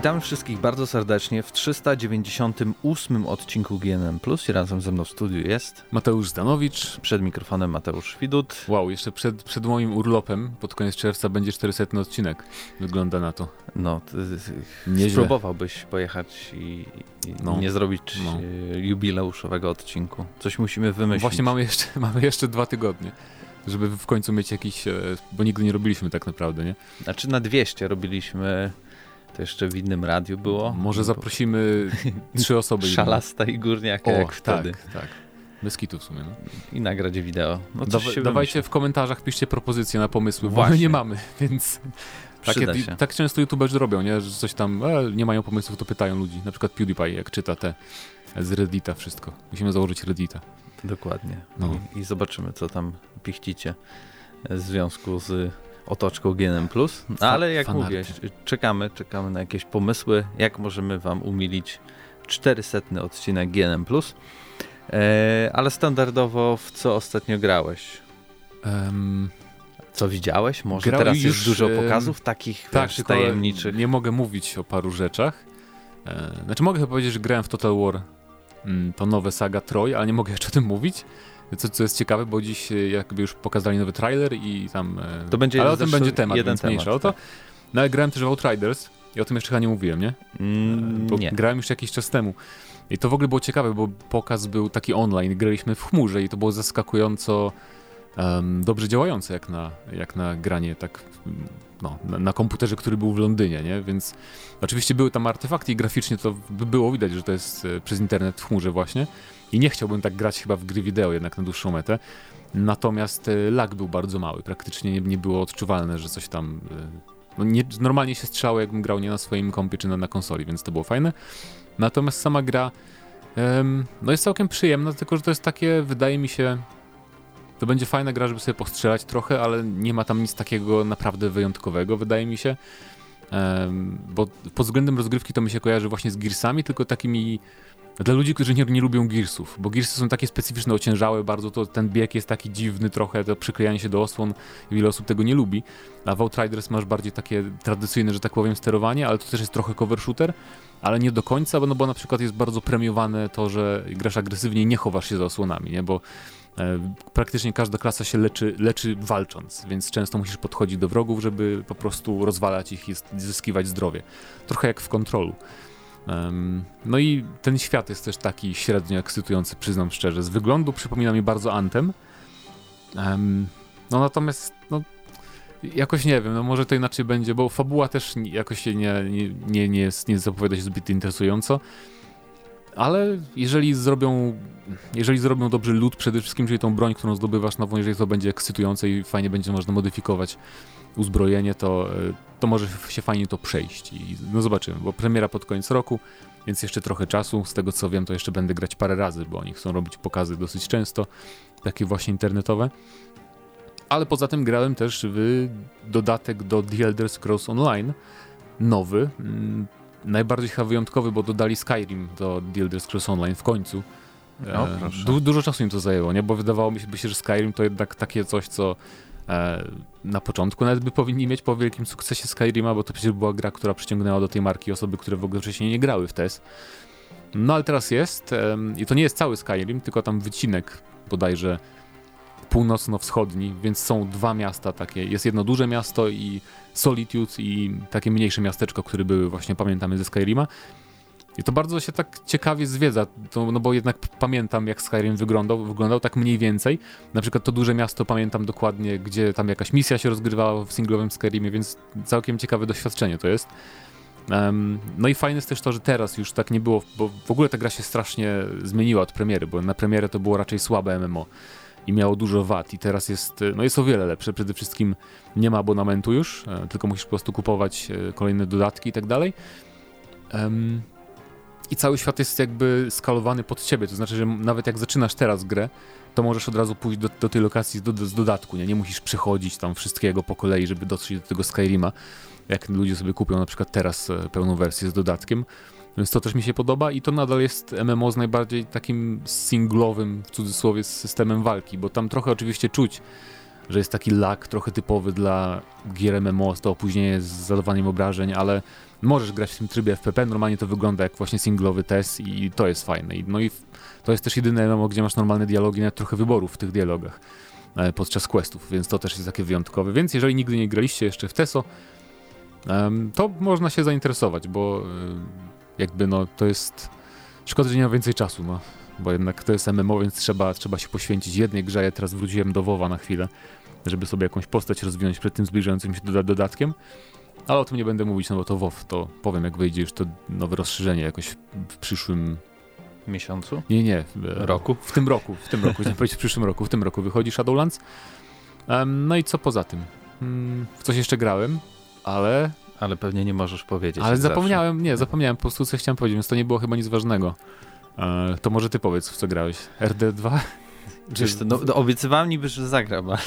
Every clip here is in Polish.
Witamy wszystkich bardzo serdecznie w 398 odcinku GNM+. I razem ze mną w studiu jest Mateusz Zdanowicz. Przed mikrofonem Mateusz Widut. Wow, jeszcze przed, przed moim urlopem pod koniec czerwca będzie 400 odcinek. Wygląda na to. No, Nieźle. spróbowałbyś pojechać i, i no. nie zrobić no. E, jubileuszowego odcinku. Coś musimy wymyślić. Właśnie mamy jeszcze, mamy jeszcze dwa tygodnie żeby w końcu mieć jakiś, e, bo nigdy nie robiliśmy tak naprawdę, nie? Znaczy na 200 robiliśmy to jeszcze w innym radiu było. Może zaprosimy trzy osoby. Szalasta i górniaka o, jak wtedy. Tak, tak. Bez kitu w sumie. No. I nagrać wideo. No, dawajcie w komentarzach, piszcie propozycje na pomysły, Właśnie. bo my nie mamy, więc... Takie, tak często youtuberzy robią, nie? że coś tam e, nie mają pomysłów, to pytają ludzi. Na przykład PewDiePie, jak czyta te z Reddita wszystko. Musimy założyć Reddita. Dokładnie. No. I, I zobaczymy, co tam pichcicie w związku z otoczką GNM+. Ale jak Fanarty. mówię, czekamy, czekamy na jakieś pomysły, jak możemy wam umilić 400 odcinek GNM+. E, ale standardowo w co ostatnio grałeś? Um, co widziałeś? Może teraz już, jest dużo pokazów takich tak, wiesz, tajemniczych. Nie mogę mówić o paru rzeczach. E, znaczy mogę powiedzieć, że grałem w Total War mm, to nowe saga Troy, ale nie mogę jeszcze o tym mówić. Co, co jest ciekawe, bo dziś e, jakby już pokazali nowy trailer i tam... E, to będzie ale o tym będzie temat, jeden więc temat, mniejsza o to. Tak. No ale grałem też w Outriders i o tym jeszcze chyba nie mówiłem, nie? Mm, bo nie. Grałem już jakiś czas temu. I to w ogóle było ciekawe, bo pokaz był taki online, graliśmy w chmurze i to było zaskakująco dobrze działające jak na, jak na granie tak no, na, na, komputerze, który był w Londynie, nie? Więc oczywiście były tam artefakty i graficznie to by było widać, że to jest e, przez internet w chmurze właśnie. I nie chciałbym tak grać chyba w gry wideo jednak na dłuższą metę. Natomiast e, lag był bardzo mały, praktycznie nie, nie było odczuwalne, że coś tam... E, no nie, normalnie się strzało, jakbym grał nie na swoim kompie czy na, na konsoli, więc to było fajne. Natomiast sama gra no jest całkiem przyjemna, tylko że to jest takie, wydaje mi się, to będzie fajna gra, żeby sobie postrzelać trochę, ale nie ma tam nic takiego naprawdę wyjątkowego, wydaje mi się. Bo pod względem rozgrywki to mi się kojarzy właśnie z Gearsami, tylko takimi dla ludzi, którzy nie, nie lubią Gearsów, bo Gearsy są takie specyficzne, ociężałe bardzo, to ten bieg jest taki dziwny trochę, to przyklejanie się do osłon, wiele osób tego nie lubi, a w Outriders masz bardziej takie tradycyjne, że tak powiem, sterowanie, ale to też jest trochę cover shooter, ale nie do końca, bo, no bo na przykład jest bardzo premiowane to, że grasz agresywnie i nie chowasz się za osłonami, nie, bo praktycznie każda klasa się leczy, leczy walcząc, więc często musisz podchodzić do wrogów, żeby po prostu rozwalać ich i zyskiwać zdrowie. Trochę jak w kontrolu. No i ten świat jest też taki średnio ekscytujący, przyznam szczerze. Z wyglądu przypomina mi bardzo Antem. No natomiast, no, jakoś nie wiem, no może to inaczej będzie, bo fabuła też jakoś się nie, nie, nie, nie, jest, nie zapowiada się zbyt interesująco. Ale jeżeli zrobią, jeżeli zrobią dobry lód przede wszystkim, czyli tą broń, którą zdobywasz nową, jeżeli to będzie ekscytujące i fajnie będzie można modyfikować uzbrojenie, to, e, to może się fajnie to przejść. I no zobaczymy, bo premiera pod koniec roku, więc jeszcze trochę czasu. Z tego co wiem, to jeszcze będę grać parę razy, bo oni chcą robić pokazy dosyć często, takie właśnie internetowe. Ale poza tym grałem też w dodatek do The Elder Scrolls Online, nowy, mm, najbardziej chyba wyjątkowy, bo dodali Skyrim do The Elder Scrolls Online w końcu. No, e, du dużo czasu im to zajęło, nie? bo wydawało mi się, że Skyrim to jednak takie coś, co E, na początku nawet by powinni mieć po wielkim sukcesie Skyrima, bo to przecież była gra, która przyciągnęła do tej marki osoby, które w ogóle wcześniej nie grały w TES. No ale teraz jest i to nie jest cały Skyrim, tylko tam wycinek bodajże północno-wschodni, więc są dwa miasta takie. Jest jedno duże miasto i Solitude i takie mniejsze miasteczko, które były właśnie, pamiętamy, ze Skyrima. I to bardzo się tak ciekawie zwiedza, to, no bo jednak pamiętam jak Skyrim wyglądał, wyglądał tak mniej więcej. Na przykład to duże miasto pamiętam dokładnie, gdzie tam jakaś misja się rozgrywała w singlowym Skyrimie, więc całkiem ciekawe doświadczenie to jest. Um, no i fajne jest też to, że teraz już tak nie było, bo w ogóle ta gra się strasznie zmieniła od premiery, bo na premierę to było raczej słabe MMO i miało dużo wad i teraz jest, no jest o wiele lepsze. Przede wszystkim nie ma abonamentu już, e, tylko musisz po prostu kupować e, kolejne dodatki i tak dalej. I cały świat jest jakby skalowany pod ciebie. To znaczy, że nawet jak zaczynasz teraz grę, to możesz od razu pójść do, do tej lokacji do, z dodatku, nie? nie musisz przechodzić tam wszystkiego po kolei, żeby dotrzeć do tego Skyrima, jak ludzie sobie kupią na przykład teraz e, pełną wersję z dodatkiem. Więc to też mi się podoba i to nadal jest MMO z najbardziej takim singlowym, w cudzysłowie, systemem walki, bo tam trochę oczywiście czuć że jest taki lag trochę typowy dla gier MMO, to opóźnienie z zadawaniem obrażeń, ale możesz grać w tym trybie FPP, normalnie to wygląda jak właśnie singlowy test i to jest fajne. No i to jest też jedyne MMO, gdzie masz normalne dialogi, nawet trochę wyborów w tych dialogach e, podczas questów, więc to też jest takie wyjątkowe. Więc jeżeli nigdy nie graliście jeszcze w TESO, to można się zainteresować, bo jakby no to jest szkoda, że nie ma więcej czasu, no bo jednak to jest MMO, więc trzeba, trzeba się poświęcić jednej grze. Ja teraz wróciłem do WoWa na chwilę, żeby sobie jakąś postać rozwinąć przed tym zbliżającym się do, dodatkiem. Ale o tym nie będę mówić, no bo to WoW, to powiem jak wyjdzie już to nowe rozszerzenie jakoś w przyszłym miesiącu? Nie, nie. Roku? W tym roku, w tym roku, chciałem powiedzieć w przyszłym roku. W tym roku wychodzi Shadowlands. Um, no i co poza tym? Hmm, w coś jeszcze grałem, ale... Ale pewnie nie możesz powiedzieć. Ale zapomniałem, zawsze. nie, zapomniałem po prostu co chciałem powiedzieć, więc to nie było chyba nic ważnego. E, to może ty powiedz, w co grałeś? RD2? Wiesz, no, no, obiecywałem niby, że zagram, ale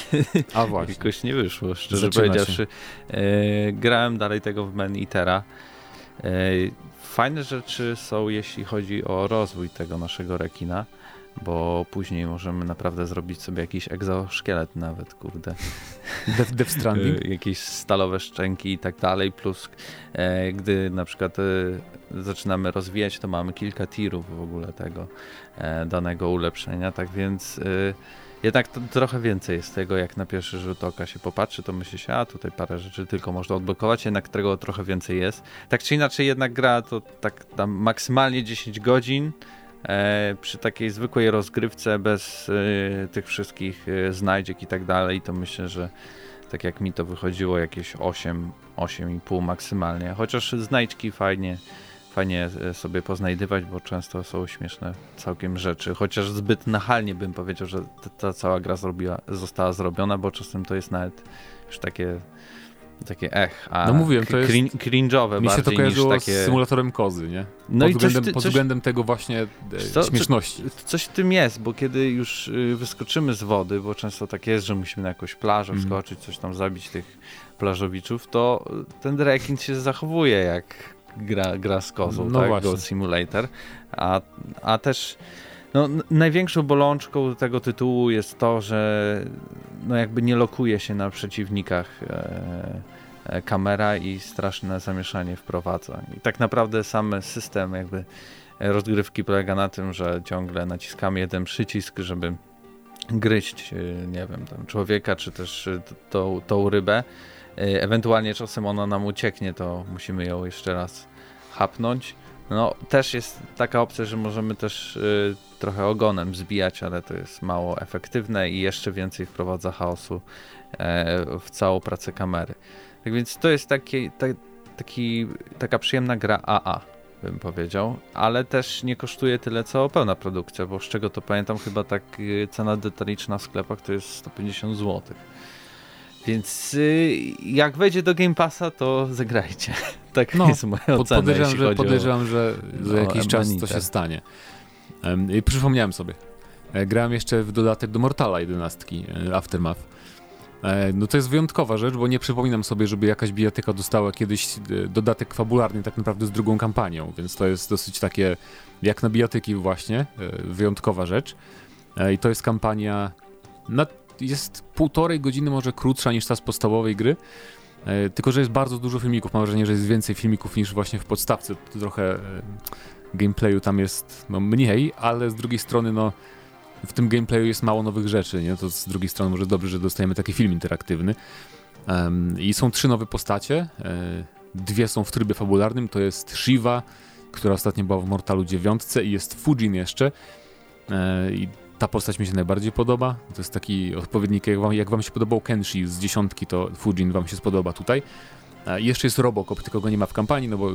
A właśnie. jakoś nie wyszło, szczerze Zaczyna powiedziawszy. E, grałem dalej tego w Man Eatera. E, fajne rzeczy są, jeśli chodzi o rozwój tego naszego rekina bo później możemy naprawdę zrobić sobie jakiś egzoszkielet nawet, kurde. Death, Death Stranding? Y, jakieś stalowe szczęki i tak dalej, plus e, gdy na przykład e, zaczynamy rozwijać, to mamy kilka tirów w ogóle tego e, danego ulepszenia, tak więc e, jednak to, trochę więcej jest tego, jak na pierwszy rzut oka się popatrzy, to myśli się, a tutaj parę rzeczy tylko można odblokować, jednak tego trochę więcej jest. Tak czy inaczej jednak gra to tak tam maksymalnie 10 godzin, E, przy takiej zwykłej rozgrywce bez e, tych wszystkich e, znajdziek i tak dalej, to myślę, że tak jak mi to wychodziło, jakieś 8, 8,5 maksymalnie. Chociaż znajdźki fajnie, fajnie sobie poznajdywać, bo często są śmieszne całkiem rzeczy. Chociaż zbyt nachalnie bym powiedział, że ta cała gra zrobiła, została zrobiona, bo czasem to jest nawet już takie takie ech, a no mówiłem, to jest cringe'owe Mi się to kojarzyło takie... z symulatorem kozy, nie? No pod i względem, coś, pod względem tego właśnie e, co, śmieszności. Coś, coś w tym jest, bo kiedy już y, wyskoczymy z wody, bo często tak jest, że musimy na jakąś plażę mm. wskoczyć, coś tam zabić tych plażowiczów, to ten rekin się zachowuje jak gra, gra z kozą, no tak? Właśnie. Goat Simulator, a, a też no, największą bolączką tego tytułu jest to, że no jakby nie lokuje się na przeciwnikach e, e, kamera i straszne zamieszanie wprowadza. I tak naprawdę sam system jakby rozgrywki polega na tym, że ciągle naciskamy jeden przycisk, żeby gryźć, e, nie wiem, tam człowieka, czy też e, tą, tą rybę. E, ewentualnie czasem ona nam ucieknie, to musimy ją jeszcze raz hapnąć. No, też jest taka opcja, że możemy też y, trochę ogonem zbijać, ale to jest mało efektywne i jeszcze więcej wprowadza chaosu e, w całą pracę kamery. Tak więc to jest taki, ta, taki, taka przyjemna gra AA, bym powiedział, ale też nie kosztuje tyle co pełna produkcja, bo z czego to pamiętam, chyba tak y, cena detaliczna w sklepach to jest 150 zł. Więc y, jak wejdzie do Game Passa, to zagrajcie. Tak no, jest moja ocena. Podejrzewam, że, podejrzewam o, że za jakiś czas to się stanie. I przypomniałem sobie. E, grałem jeszcze w dodatek do Mortala 11, e, Aftermath. E, no to jest wyjątkowa rzecz, bo nie przypominam sobie, żeby jakaś bijatyka dostała kiedyś dodatek fabularny tak naprawdę z drugą kampanią, więc to jest dosyć takie jak na bijatyki właśnie, wyjątkowa rzecz. I to jest kampania na, jest półtorej godziny może krótsza niż ta z podstawowej gry, tylko że jest bardzo dużo filmików. Mam wrażenie, że jest więcej filmików niż właśnie w podstawce. Trochę gameplayu tam jest no, mniej, ale z drugiej strony no, w tym gameplayu jest mało nowych rzeczy, nie? To z drugiej strony może dobrze, że dostajemy taki film interaktywny. Um, I są trzy nowe postacie. E, dwie są w trybie fabularnym, to jest Shiva, która ostatnio była w Mortalu 9 i jest Fujin jeszcze. E, I ta postać mi się najbardziej podoba. To jest taki odpowiednik, jak wam, jak wam się podobał Kenshi z dziesiątki, to Fujin wam się spodoba tutaj. Jeszcze jest Robocop, tylko go nie ma w kampanii, no bo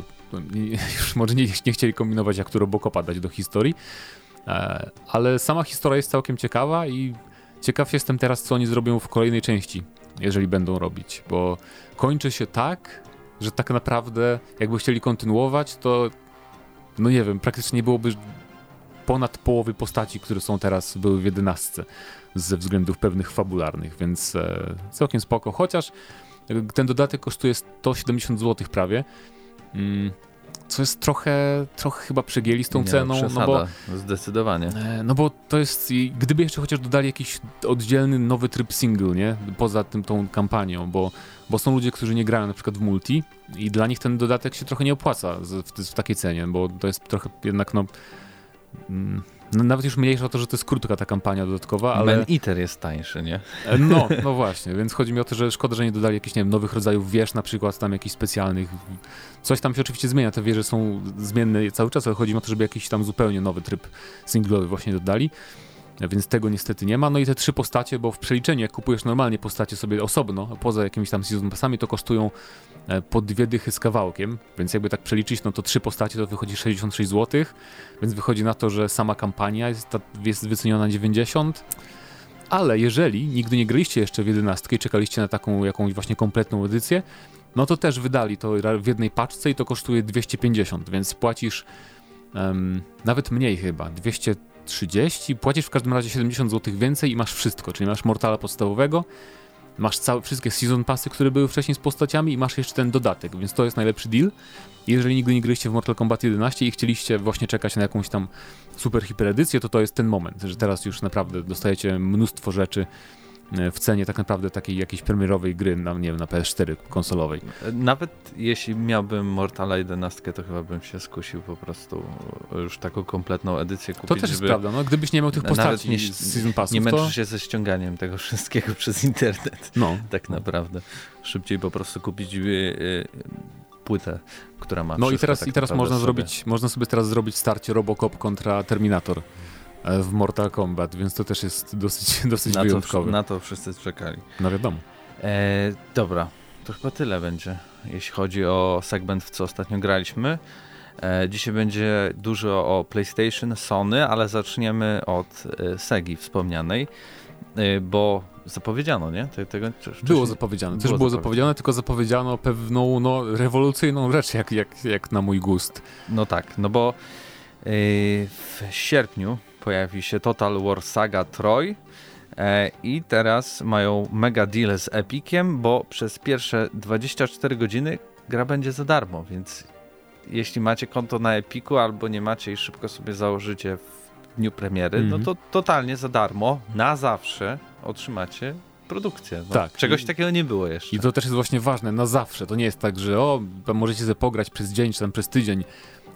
już może nie, nie chcieli kombinować, jak tu Robocopa dać do historii. E, ale sama historia jest całkiem ciekawa i ciekaw jestem teraz, co oni zrobią w kolejnej części, jeżeli będą robić, bo kończy się tak, że tak naprawdę jakby chcieli kontynuować, to no nie wiem, praktycznie nie byłoby ponad połowy postaci, które są teraz, były w jedenastce ze względów pewnych fabularnych, więc e, całkiem spoko, chociaż ten dodatek kosztuje 170 zł prawie. Mm, co jest trochę, trochę chyba przegięli z tą nie, ceną. Przesada, no bo, zdecydowanie. E, no bo to jest, gdyby jeszcze chociaż dodali jakiś oddzielny nowy tryb single, nie? Poza tym tą kampanią, bo, bo są ludzie, którzy nie grają na przykład w multi i dla nich ten dodatek się trochę nie opłaca w, w, w takiej cenie, bo to jest trochę jednak no... Mm, no, nawet już mniejsza o to, że to jest krótka ta kampania dodatkowa, ale... Man Eater jest tańszy, nie? E, no, no właśnie, więc chodzi mi o to, że szkoda, że nie dodali jakichś, nie wiem, nowych rodzajów wież na przykład, tam jakichś specjalnych. Coś tam się oczywiście zmienia, te wieże są zmienne cały czas, ale chodzi mi o to, żeby jakiś tam zupełnie nowy tryb singlowy właśnie dodali więc tego niestety nie ma. No i te trzy postacie, bo w przeliczeniu jak kupujesz normalnie postacie sobie osobno, poza jakimiś tam season passami, to kosztują e, po dwie dychy z kawałkiem, więc jakby tak przeliczyć, no to trzy postacie to wychodzi 66 zł, więc wychodzi na to, że sama kampania jest, jest wyceniona 90 ale jeżeli nigdy nie graliście jeszcze w 11 i czekaliście na taką jakąś właśnie kompletną edycję, no to też wydali to w jednej paczce i to kosztuje 250, więc płacisz um, nawet mniej chyba, 200 30, płacisz w każdym razie 70 zł więcej i masz wszystko, czyli masz Mortala podstawowego, masz całe, wszystkie season passy, które były wcześniej z postaciami i masz jeszcze ten dodatek, więc to jest najlepszy deal. Jeżeli nigdy nie graliście w Mortal Kombat 11 i chcieliście właśnie czekać na jakąś tam super hiperedycję, to to jest ten moment, że teraz już naprawdę dostajecie mnóstwo rzeczy w cenie tak naprawdę takiej jakiejś premierowej gry na, nie wiem, na PS4 konsolowej. Nawet jeśli miałbym Mortala 11, to chyba bym się skusił po prostu już taką kompletną edycję kupić. To też jest prawda, no gdybyś nie miał tych postaci nie, z Season Passów, Nie męczysz to... się ze ściąganiem tego wszystkiego przez internet. No. Tak naprawdę. Szybciej po prostu kupić yy, płytę, która ma No i teraz, tak i teraz można sobie. zrobić, można sobie teraz zrobić starcie Robocop kontra Terminator. E, w Mortal Kombat, więc to też jest dosyć, dosyć na wyjątkowe. To, na to wszyscy czekali. No wiadomo. E, dobra, to chyba tyle będzie, jeśli chodzi o segment, w co ostatnio graliśmy. E, dzisiaj będzie dużo o PlayStation, Sony, ale zaczniemy od e, Segi wspomnianej, e, bo zapowiedziano, nie? Tego, było zapowiedziane, też było, było zapowiedziane, tylko zapowiedziano pewną no, rewolucyjną rzecz, jak, jak, jak na mój gust. No tak, no bo e, w sierpniu pojawi się Total War Saga Troy e, i teraz mają mega deal z Epiciem, bo przez pierwsze 24 godziny gra będzie za darmo, więc jeśli macie konto na Epiku albo nie macie i szybko sobie założycie w dniu premiery, mm -hmm. no mhm. to totalnie za darmo, na zawsze otrzymacie produkcję. No, tak. Czegoś takiego nie było jeszcze. I to też jest właśnie ważne, na zawsze. To nie jest tak, że o, możecie sobie pograć przez dzień, czy tam przez tydzień.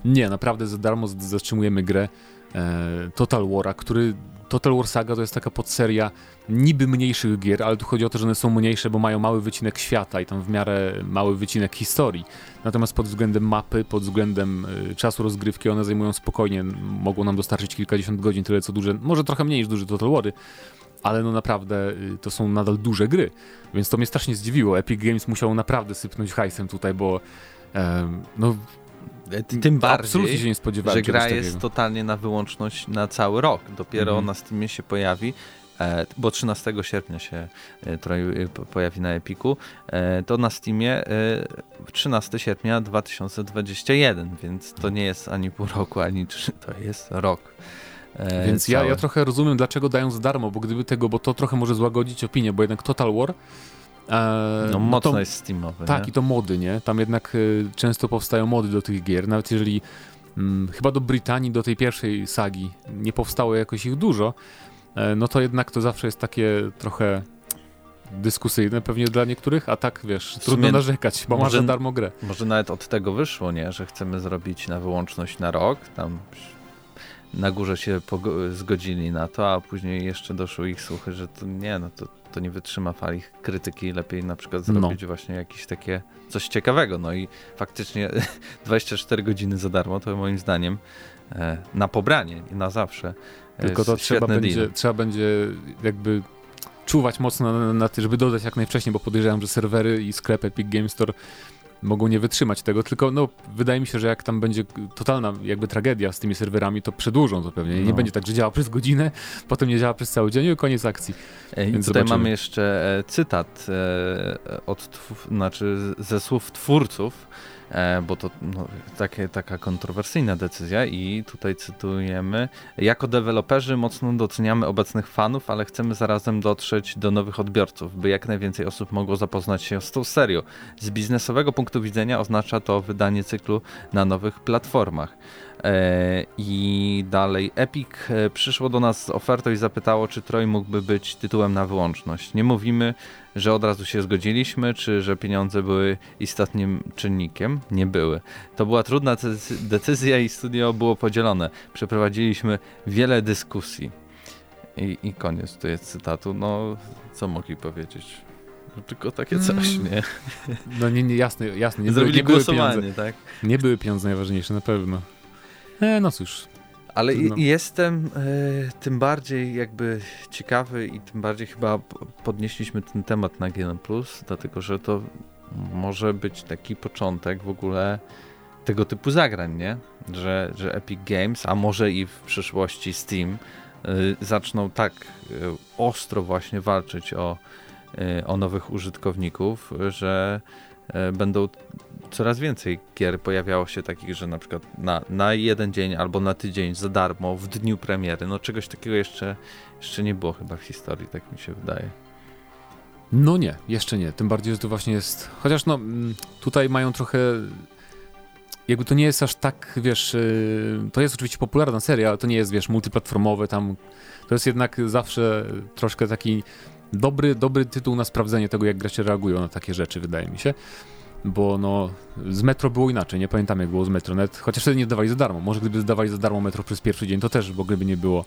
Nie, naprawdę za darmo zatrzymujemy grę. E, Total War, który Total War Saga to jest taka podseria niby mniejszych gier, ale tu chodzi o to, że one są mniejsze, bo mają mały wycinek świata i tam w miarę mały wycinek historii. Natomiast pod względem mapy, pod względem y, czasu rozgrywki one zajmują spokojnie, mogą nam dostarczyć kilkadziesiąt godzin, tyle co duże, może trochę mniej niż duże Total Wary, ale no naprawdę y, to są nadal duże gry, więc to mnie strasznie zdziwiło. Epic Games musiał naprawdę sypnąć hajsem tutaj, bo no tym bardziej, się nie że gra jest totalnie na wyłączność na cały rok. Dopiero mhm. na Steamie się pojawi, e, bo 13 sierpnia się e, pojawi na Epiku, to na Steamie 13 sierpnia 2021, więc to nie jest ani pół roku, ani trzy, to jest rok. Więc ja, ja trochę rozumiem, dlaczego dają za darmo, bo gdyby tego, bo to trochę może złagodzić opinię, bo jednak Total War E, no mocno to, jest steamowy. Tak, nie? i to mody, nie? Tam jednak y, często powstają mody do tych gier, nawet jeżeli mm, chyba do Brytanii, do tej pierwszej sagi nie powstało jakoś ich dużo, e, no to jednak to zawsze jest takie trochę dyskusyjne pewnie dla niektórych, a tak wiesz, trudno narzekać, bo może, masz darmo grę. Może nawet od tego wyszło, nie? Że chcemy zrobić na wyłączność na rok, tam na górze się zgodzili na to, a później jeszcze doszły ich słuchy, że to nie, no to to nie wytrzyma fali krytyki, lepiej na przykład no. zrobić no. właśnie jakieś takie coś ciekawego. No i faktycznie 24 godziny za darmo to moim zdaniem e, na pobranie i na zawsze. Tylko to trzeba będzie, trzeba będzie jakby czuwać mocno na, na, tym, żeby dodać jak najwcześniej, bo podejrzewam, że serwery i sklep Epic Games Store mogą nie wytrzymać tego, tylko no, wydaje mi się, że jak tam będzie totalna jakby tragedia z tymi serwerami, to przedłużą to pewnie. No. Nie będzie tak, że działa przez godzinę, potem nie działa przez cały dzień i koniec akcji. E, I Więc tutaj zobaczymy. mamy jeszcze e, cytat e, od, znaczy ze słów twórców bo to no, takie, taka kontrowersyjna decyzja i tutaj cytujemy jako deweloperzy mocno doceniamy obecnych fanów, ale chcemy zarazem dotrzeć do nowych odbiorców, by jak najwięcej osób mogło zapoznać się z tą serią. Z biznesowego punktu widzenia oznacza to wydanie cyklu na nowych platformach. E, I dalej Epic e, przyszło do nas z ofertą i zapytało, czy Troy mógłby być tytułem na wyłączność. Nie mówimy, że od razu się zgodziliśmy, czy że pieniądze były istotnym czynnikiem. Nie były. To była trudna decyzja i studio było podzielone. Przeprowadziliśmy wiele dyskusji. I, i koniec tu jest cytatu. No, co mogli powiedzieć? No, tylko takie coś, mm. nie? No nie, nie jasne, jasne. Nie Zrobili były, nie głosowanie, były pieniądze, tak? Nie były pieniądze najważniejsze, na pewno. E, no cóż. Ale no. jestem e, tym bardziej jakby ciekawy i tym bardziej chyba podnieśliśmy ten temat na GN+, dlatego że to może być taki początek w ogóle tego typu zagrań, nie? Że, że Epic Games, a może i w przyszłości Steam y, zaczną tak y, ostro właśnie walczyć o, y, o nowych użytkowników, że będą coraz więcej gier pojawiało się takich, że na przykład na, na jeden dzień albo na tydzień za darmo w dniu premiery. No czegoś takiego jeszcze, jeszcze nie było chyba w historii, tak mi się wydaje. No nie, jeszcze nie. Tym bardziej, że to właśnie jest. Chociaż no, mm, tutaj mają trochę. Jakby to nie jest aż tak, wiesz. Y, to jest oczywiście popularna seria, ale to nie jest, wiesz, multiplatformowe tam. To jest jednak zawsze troszkę taki dobry, dobry tytuł na sprawdzenie tego, jak gracze reagują na takie rzeczy, wydaje mi się bo no, z Metro było inaczej, nie pamiętam jak było z Metronet, chociaż wtedy nie dawali za darmo. Może gdyby zdawali za darmo Metro przez pierwszy dzień, to też w ogóle by nie było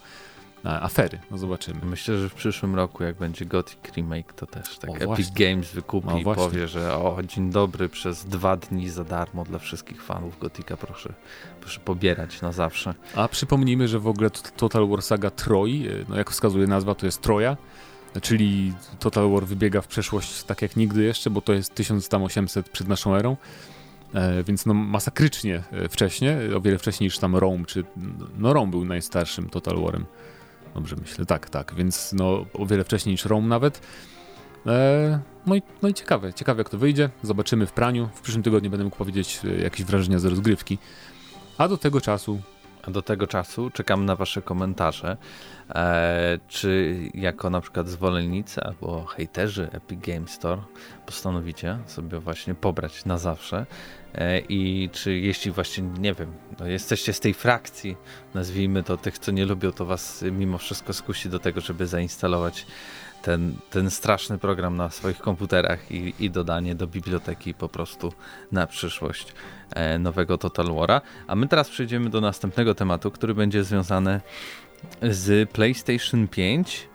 afery, no zobaczymy. Myślę, że w przyszłym roku, jak będzie Gothic Remake, to też tak o, Epic właśnie. Games wykupi no, i powie, że o, dzień dobry, przez dwa dni za darmo dla wszystkich fanów Gotika, proszę, proszę pobierać na zawsze. A przypomnijmy, że w ogóle Total War Saga Troj, no jak wskazuje nazwa, to jest Troja, czyli Total War wybiega w przeszłość tak jak nigdy jeszcze, bo to jest 1800 przed naszą erą. E, więc no masakrycznie e, wcześnie, o wiele wcześniej niż tam Rome, czy no Rome był najstarszym Total Warem. Dobrze myślę, tak, tak, więc no o wiele wcześniej niż Rome nawet. E, no, i, no i ciekawe, ciekawe jak to wyjdzie. Zobaczymy w praniu. W przyszłym tygodniu będę mógł powiedzieć jakieś wrażenia z rozgrywki. A do tego czasu a do tego czasu czekam na Wasze komentarze. E, czy jako na przykład zwolennicy albo hejterzy Epic Game Store postanowicie sobie właśnie pobrać na zawsze? E, I czy jeśli właśnie, nie wiem, no jesteście z tej frakcji, nazwijmy to tych, co nie lubią, to Was mimo wszystko skusi do tego, żeby zainstalować ten, ten straszny program na swoich komputerach i, i dodanie do biblioteki po prostu na przyszłość e, nowego Total War'a. A my teraz przejdziemy do następnego tematu, który będzie związany z PlayStation 5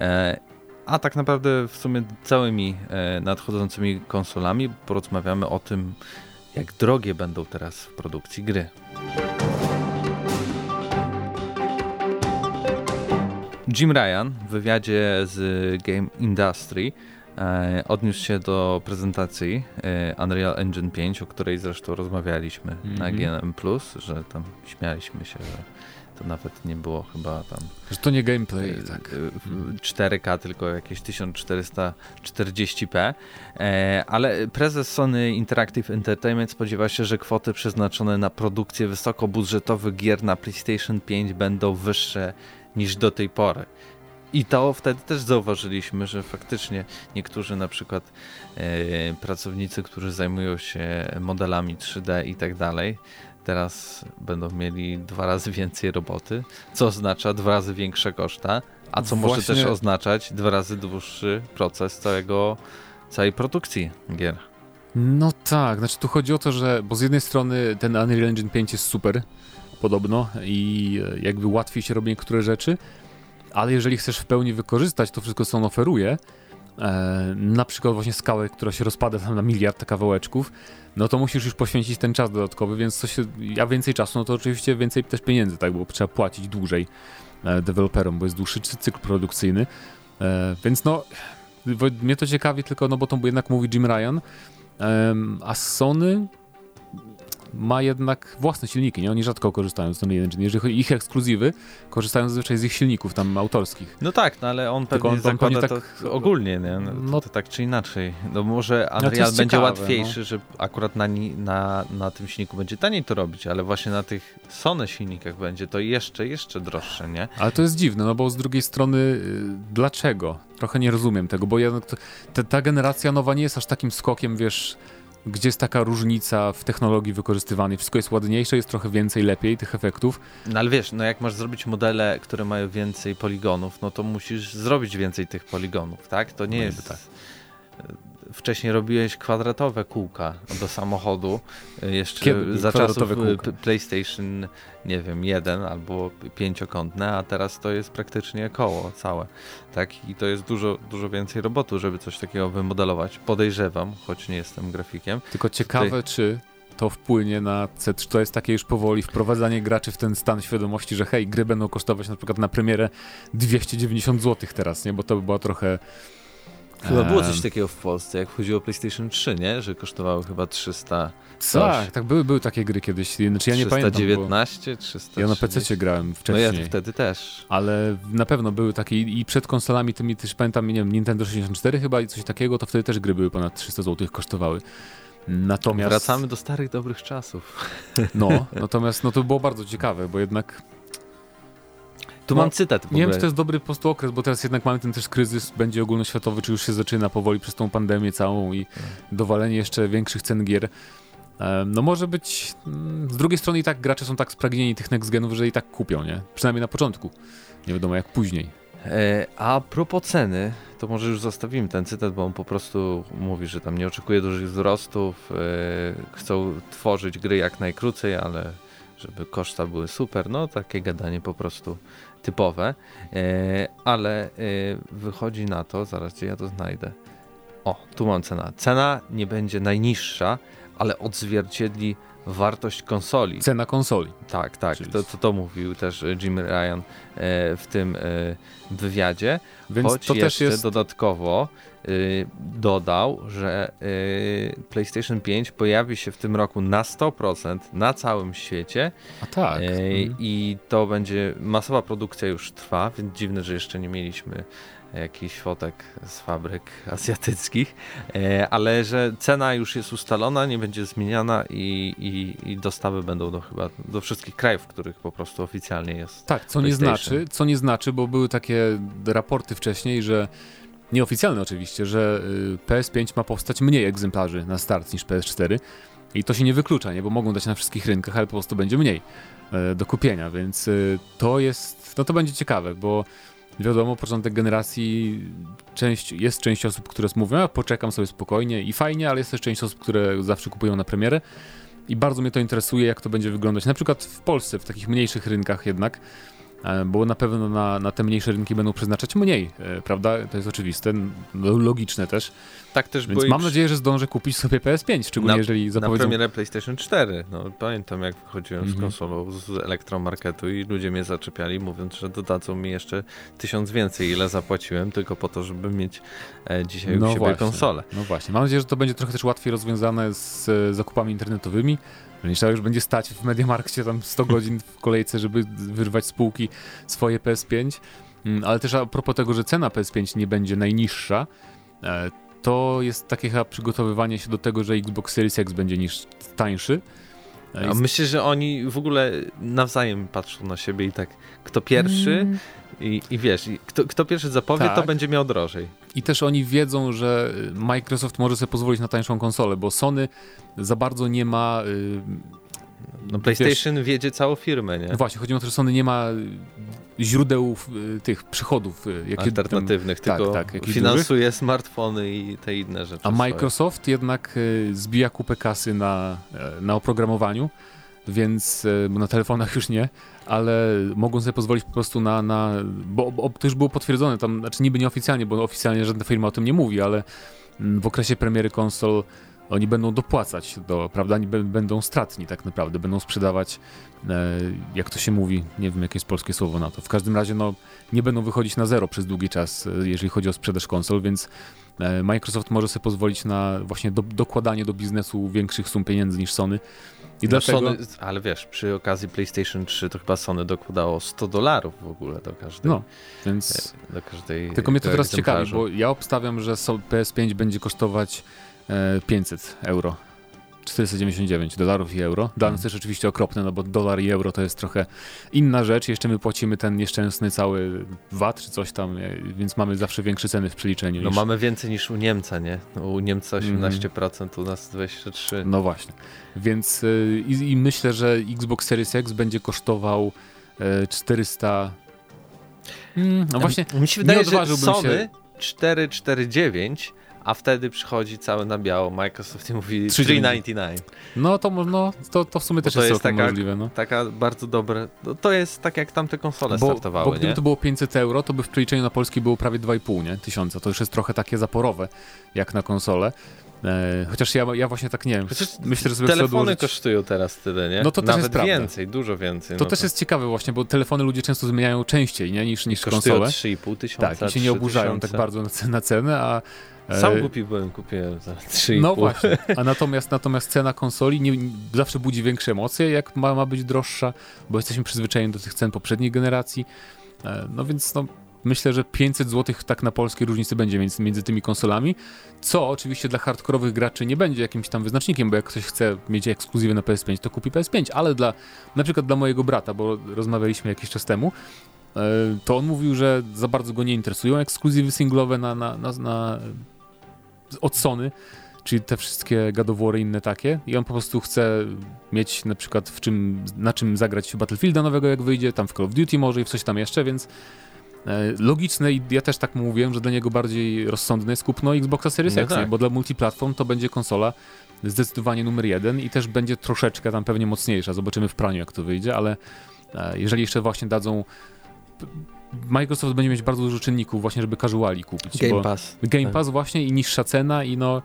e, a tak naprawdę w sumie całymi e, nadchodzącymi konsolami porozmawiamy o tym, jak drogie będą teraz w produkcji gry. Jim Ryan w wywiadzie z Game Industry e, odniósł się do prezentacji e, Unreal Engine 5, o której zresztą rozmawialiśmy mm -hmm. na mhm. GNM+, że tam śmialiśmy się, że to nawet nie było chyba tam... Że to nie gameplay, e, tak. 4K, tylko jakieś 1440p, e, ale prezes Sony Interactive Entertainment spodziewa się, że kwoty przeznaczone na produkcję wysokobudżetowych gier na PlayStation 5 będą wyższe niż do tej pory. I to wtedy też zauważyliśmy, że faktycznie niektórzy na przykład e, pracownicy, którzy zajmują się modelami 3D i tak dalej, teraz będą mieli dwa razy więcej roboty, co oznacza dwa razy większe koszta, a co Właśnie... może też oznaczać dwa razy dłuższy proces całego, całej produkcji gier. No tak, znaczy tu chodzi o to, że bo z jednej strony ten Unreal Engine 5 jest super, podobno i e, jakby łatwiej się robi niektóre rzeczy, ale jeżeli chcesz w pełni wykorzystać to wszystko, co on oferuje, e, na przykład właśnie skałę, która się rozpada tam na miliard kawałeczków, no to musisz już poświęcić ten czas dodatkowy, więc coś, a więcej czasu, no to oczywiście więcej też pieniędzy, tak, bo trzeba płacić dłużej e, deweloperom, bo jest dłuższy cykl produkcyjny, e, więc no, mnie to ciekawi tylko, no bo to jednak mówi Jim Ryan, a Sony ma jednak własne silniki, nie? Oni rzadko korzystają z Unreal Engine. Jeżeli chodzi o ich ekskluzywy, korzystają zazwyczaj z ich silników tam autorskich. No tak, no ale on pewnie on, zakłada on tak, to ogólnie, nie? No, no to, to, tak czy inaczej. No może Unreal no będzie ciekawe, łatwiejszy, no. że akurat na, na, na tym silniku będzie taniej to robić, ale właśnie na tych Sony silnikach będzie to jeszcze, jeszcze droższe, nie? Ale to jest dziwne, no bo z drugiej strony y, dlaczego? Trochę nie rozumiem tego, bo ta, ta generacja nowa nie jest aż takim skokiem, wiesz, gdzie jest taka różnica w technologii wykorzystywanej. Wszystko jest ładniejsze, jest trochę więcej, lepiej tych efektów. No ale wiesz, no jak masz zrobić modele, które mają więcej poligonów, no to musisz zrobić więcej tych poligonów, tak? To nie no jest... Tak wcześniej robiłeś kwadratowe kółka do samochodu, y, jeszcze Kiedy za czasów y, kółka? PlayStation, nie wiem, jeden albo pięciokątne, a teraz to jest praktycznie koło całe. Tak? I to jest dużo, dużo więcej robotu, żeby coś takiego wymodelować. Podejrzewam, choć nie jestem grafikiem. Tylko ciekawe, Tutaj... czy to wpłynie na C, czy to jest takie już powoli wprowadzanie graczy w ten stan świadomości, że hej, gry będą kosztować na przykład na premierę 290 zł teraz, nie? Bo to by była trochę Chyba było coś takiego w Polsce, jak chodziło o PlayStation 3, nie? Że kosztowały chyba 300. Coś. Tak, tak, były, były takie gry kiedyś. Znaczy ja nie 319, pamiętam. 300. Ja na PC grałem wcześniej. No ja wtedy też. Ale na pewno były takie i przed konsolami tymi też pamiętam, nie wiem, Nintendo 64 chyba i coś takiego, to wtedy też gry były ponad 300 zł kosztowały. Natomiast... Wracamy do starych, dobrych czasów. No, natomiast no to było bardzo ciekawe, bo jednak tu no, mam cytat. Nie wiem, czy to jest dobry po prostu okres, bo teraz jednak mamy ten też kryzys, będzie ogólnoświatowy, czy już się zaczyna powoli przez tą pandemię całą i tak. dowalenie jeszcze większych cen gier. No może być, mm, z drugiej strony i tak gracze są tak spragnieni tych next genów, że i tak kupią, nie? Przynajmniej na początku. Nie wiadomo jak później. E, a propos ceny, to może już zostawimy ten cytat, bo on po prostu mówi, że tam nie oczekuje dużych wzrostów, e, chcą tworzyć gry jak najkrócej, ale żeby koszta były super, no takie gadanie po prostu typowe, e, ale e, wychodzi na to, zaraz gdzie ja to znajdę. O, tu mam cena. Cena nie będzie najniższa, ale odzwierciedli wartość konsoli. Cena konsoli. Tak, tak. To, to, to mówił też Jim Ryan e, w tym wywiadzie. Więc Choć to też jest dodatkowo dodał, że y, PlayStation 5 pojawi się w tym roku na 100% na całym świecie. A tak. Y, mhm. I to będzie masowa produkcja już trwa, więc dziwne, że jeszcze nie mieliśmy jakichś fotek z fabryk azjatyckich, ale że cena już jest ustalona, nie będzie zmieniana i, i, i dostawy będą do chyba do wszystkich krajów, w których po prostu oficjalnie jest. Tak, co nie znaczy, co nie znaczy, bo były takie raporty wcześniej, że nieoficjalne oczywiście, że y, PS5 ma powstać mniej egzemplarzy na start niż PS4 i to się nie wyklucza, nie? bo mogą dać na wszystkich rynkach, ale po prostu będzie mniej e, do kupienia, więc y, to jest, no to będzie ciekawe, bo wiadomo, początek generacji część, jest część osób, które mówią, a poczekam sobie spokojnie i fajnie, ale jest też część osób, które zawsze kupują na premierę i bardzo mnie to interesuje, jak to będzie wyglądać, na przykład w Polsce, w takich mniejszych rynkach jednak, bo na pewno na, na te mniejsze rynki będą przeznaczać mniej, e, prawda? To jest oczywiste, logiczne też. Tak też Więc mam nadzieję, że zdążę kupić sobie PS5, szczególnie na, jeżeli zapowiedzą... Na premierę PlayStation 4. No, pamiętam jak wychodziłem mm -hmm. z mhm. konsolą z elektromarketu i ludzie mnie zaczepiali mówiąc, że dodadzą mi jeszcze tysiąc więcej, ile zapłaciłem, tylko po to, żeby mieć e, dzisiaj no u siebie właśnie, konsolę. No właśnie. Mam nadzieję, że to będzie trochę też łatwiej rozwiązane z e, zakupami internetowymi, nie trzeba już będzie stać w Mediamarkcie tam 100 godzin w kolejce, żeby wyrwać z półki swoje PS5. Mm, ale też a propos tego, że cena PS5 nie będzie najniższa, e, to jest takie chyba przygotowywanie się do tego, że Xbox Series X będzie niż tańszy. E, a myślę, że oni w ogóle nawzajem patrzą na siebie i tak, kto pierwszy mm. I, i wiesz, i kto, kto pierwszy zapowie, tak. to będzie miał drożej. I też oni wiedzą, że Microsoft może sobie pozwolić na tańszą konsolę, bo Sony za bardzo nie ma. Y, no PlayStation wiesz, wiedzie całą firmę, nie? No właśnie, chodzi o to, że Sony nie ma źródeł y, tych przychodów y, jakie, alternatywnych, tam, tylko tak, tak, finansuje dużych. smartfony i te inne rzeczy. A Microsoft swoje. jednak zbija kupę kasy na, na oprogramowaniu, więc na telefonach już nie, ale mogą sobie pozwolić po prostu na, na bo, bo to już było potwierdzone, tam, znaczy niby nieoficjalnie, bo oficjalnie żadna firma o tym nie mówi, ale mm, w okresie premiery konsol oni będą dopłacać, do, prawda? Oni będą stratni tak naprawdę, będą sprzedawać, e, jak to się mówi, nie wiem jakie jest polskie słowo na to. W każdym razie no, nie będą wychodzić na zero przez długi czas, e, jeżeli chodzi o sprzedaż konsol, więc e, Microsoft może sobie pozwolić na właśnie do, dokładanie do biznesu większych sum pieniędzy niż Sony I no dlatego... Sony, ale wiesz, przy okazji PlayStation 3 to chyba Sony dokładało 100 dolarów w ogóle do każdej. No, więc. E, do każdej. Tylko mnie to teraz ciekawi, bo ja obstawiam, że PS5 będzie kosztować 500 e, euro. 499 dolarów i euro. Dla nas mhm. też oczywiście okropne, no bo dolar i euro to jest trochę inna rzecz. Jeszcze my płacimy ten nieszczęsny cały VAT czy coś tam, e, więc mamy zawsze większe ceny w przeliczeniu. No niż... mamy więcej niż u Niemca, nie? U Niemca 18%, mm. u nas 23%. No właśnie. Więc yy, i, myślę, że Xbox Series X będzie kosztował yy, 400... Mm, no właśnie, Mi się wydaje, że Sony się... 449 a wtedy przychodzi cały na biało Microsoft i mówi 3,99. No to, no, to, to w sumie też to jest, jest taka, możliwe. No. Taka bardzo dobre, no, to jest tak jak tamte konsole bo, startowały, Bo gdyby nie? to było 500 euro, to by w przeliczeniu na polski było prawie 2,5 nie? tysiąca. To już jest trochę takie zaporowe, jak na konsolę. E, chociaż ja, ja właśnie tak nie wiem. Chociaż Myślę, że sobie telefony odłożyć... kosztują teraz tyle, nie? No to Nawet też jest prawda. więcej, dużo więcej. To no też to... jest ciekawe właśnie, bo telefony ludzie często zmieniają częściej nie? niż, niż kosztują konsole. 3,5 tysiąca. Tak, i się nie oburzają tak bardzo na, na cenę, a sam e, głupi byłem, kupiłem za 3,5. No właśnie, a natomiast, natomiast cena konsoli nie, zawsze budzi większe emocje, jak ma, ma być droższa, bo jesteśmy przyzwyczajeni do tych cen poprzedniej generacji. E, no więc no, myślę, że 500 zł tak na polskiej różnicy będzie między, między tymi konsolami, co oczywiście dla hardkorowych graczy nie będzie jakimś tam wyznacznikiem, bo jak ktoś chce mieć ekskluzywę na PS5, to kupi PS5, ale dla, na przykład dla mojego brata, bo rozmawialiśmy jakiś czas temu, e, to on mówił, że za bardzo go nie interesują ekskluzywy singlowe na, na, na, na od Sony, czyli te wszystkie gadowory inne takie. I on po prostu chce mieć na przykład w czym, na czym zagrać Battlefielda nowego jak wyjdzie, tam w Call of Duty może i w coś tam jeszcze, więc e, logiczne i ja też tak mówiłem, że dla niego bardziej rozsądne jest kupno Xboxa Series no X, tak. bo dla multiplatform to będzie konsola zdecydowanie numer jeden i też będzie troszeczkę tam pewnie mocniejsza, zobaczymy w praniu jak to wyjdzie, ale e, jeżeli jeszcze właśnie dadzą Microsoft będzie mieć bardzo dużo czynników właśnie, żeby casuali kupić. Game Pass. Game tak. Pass właśnie i niższa cena i no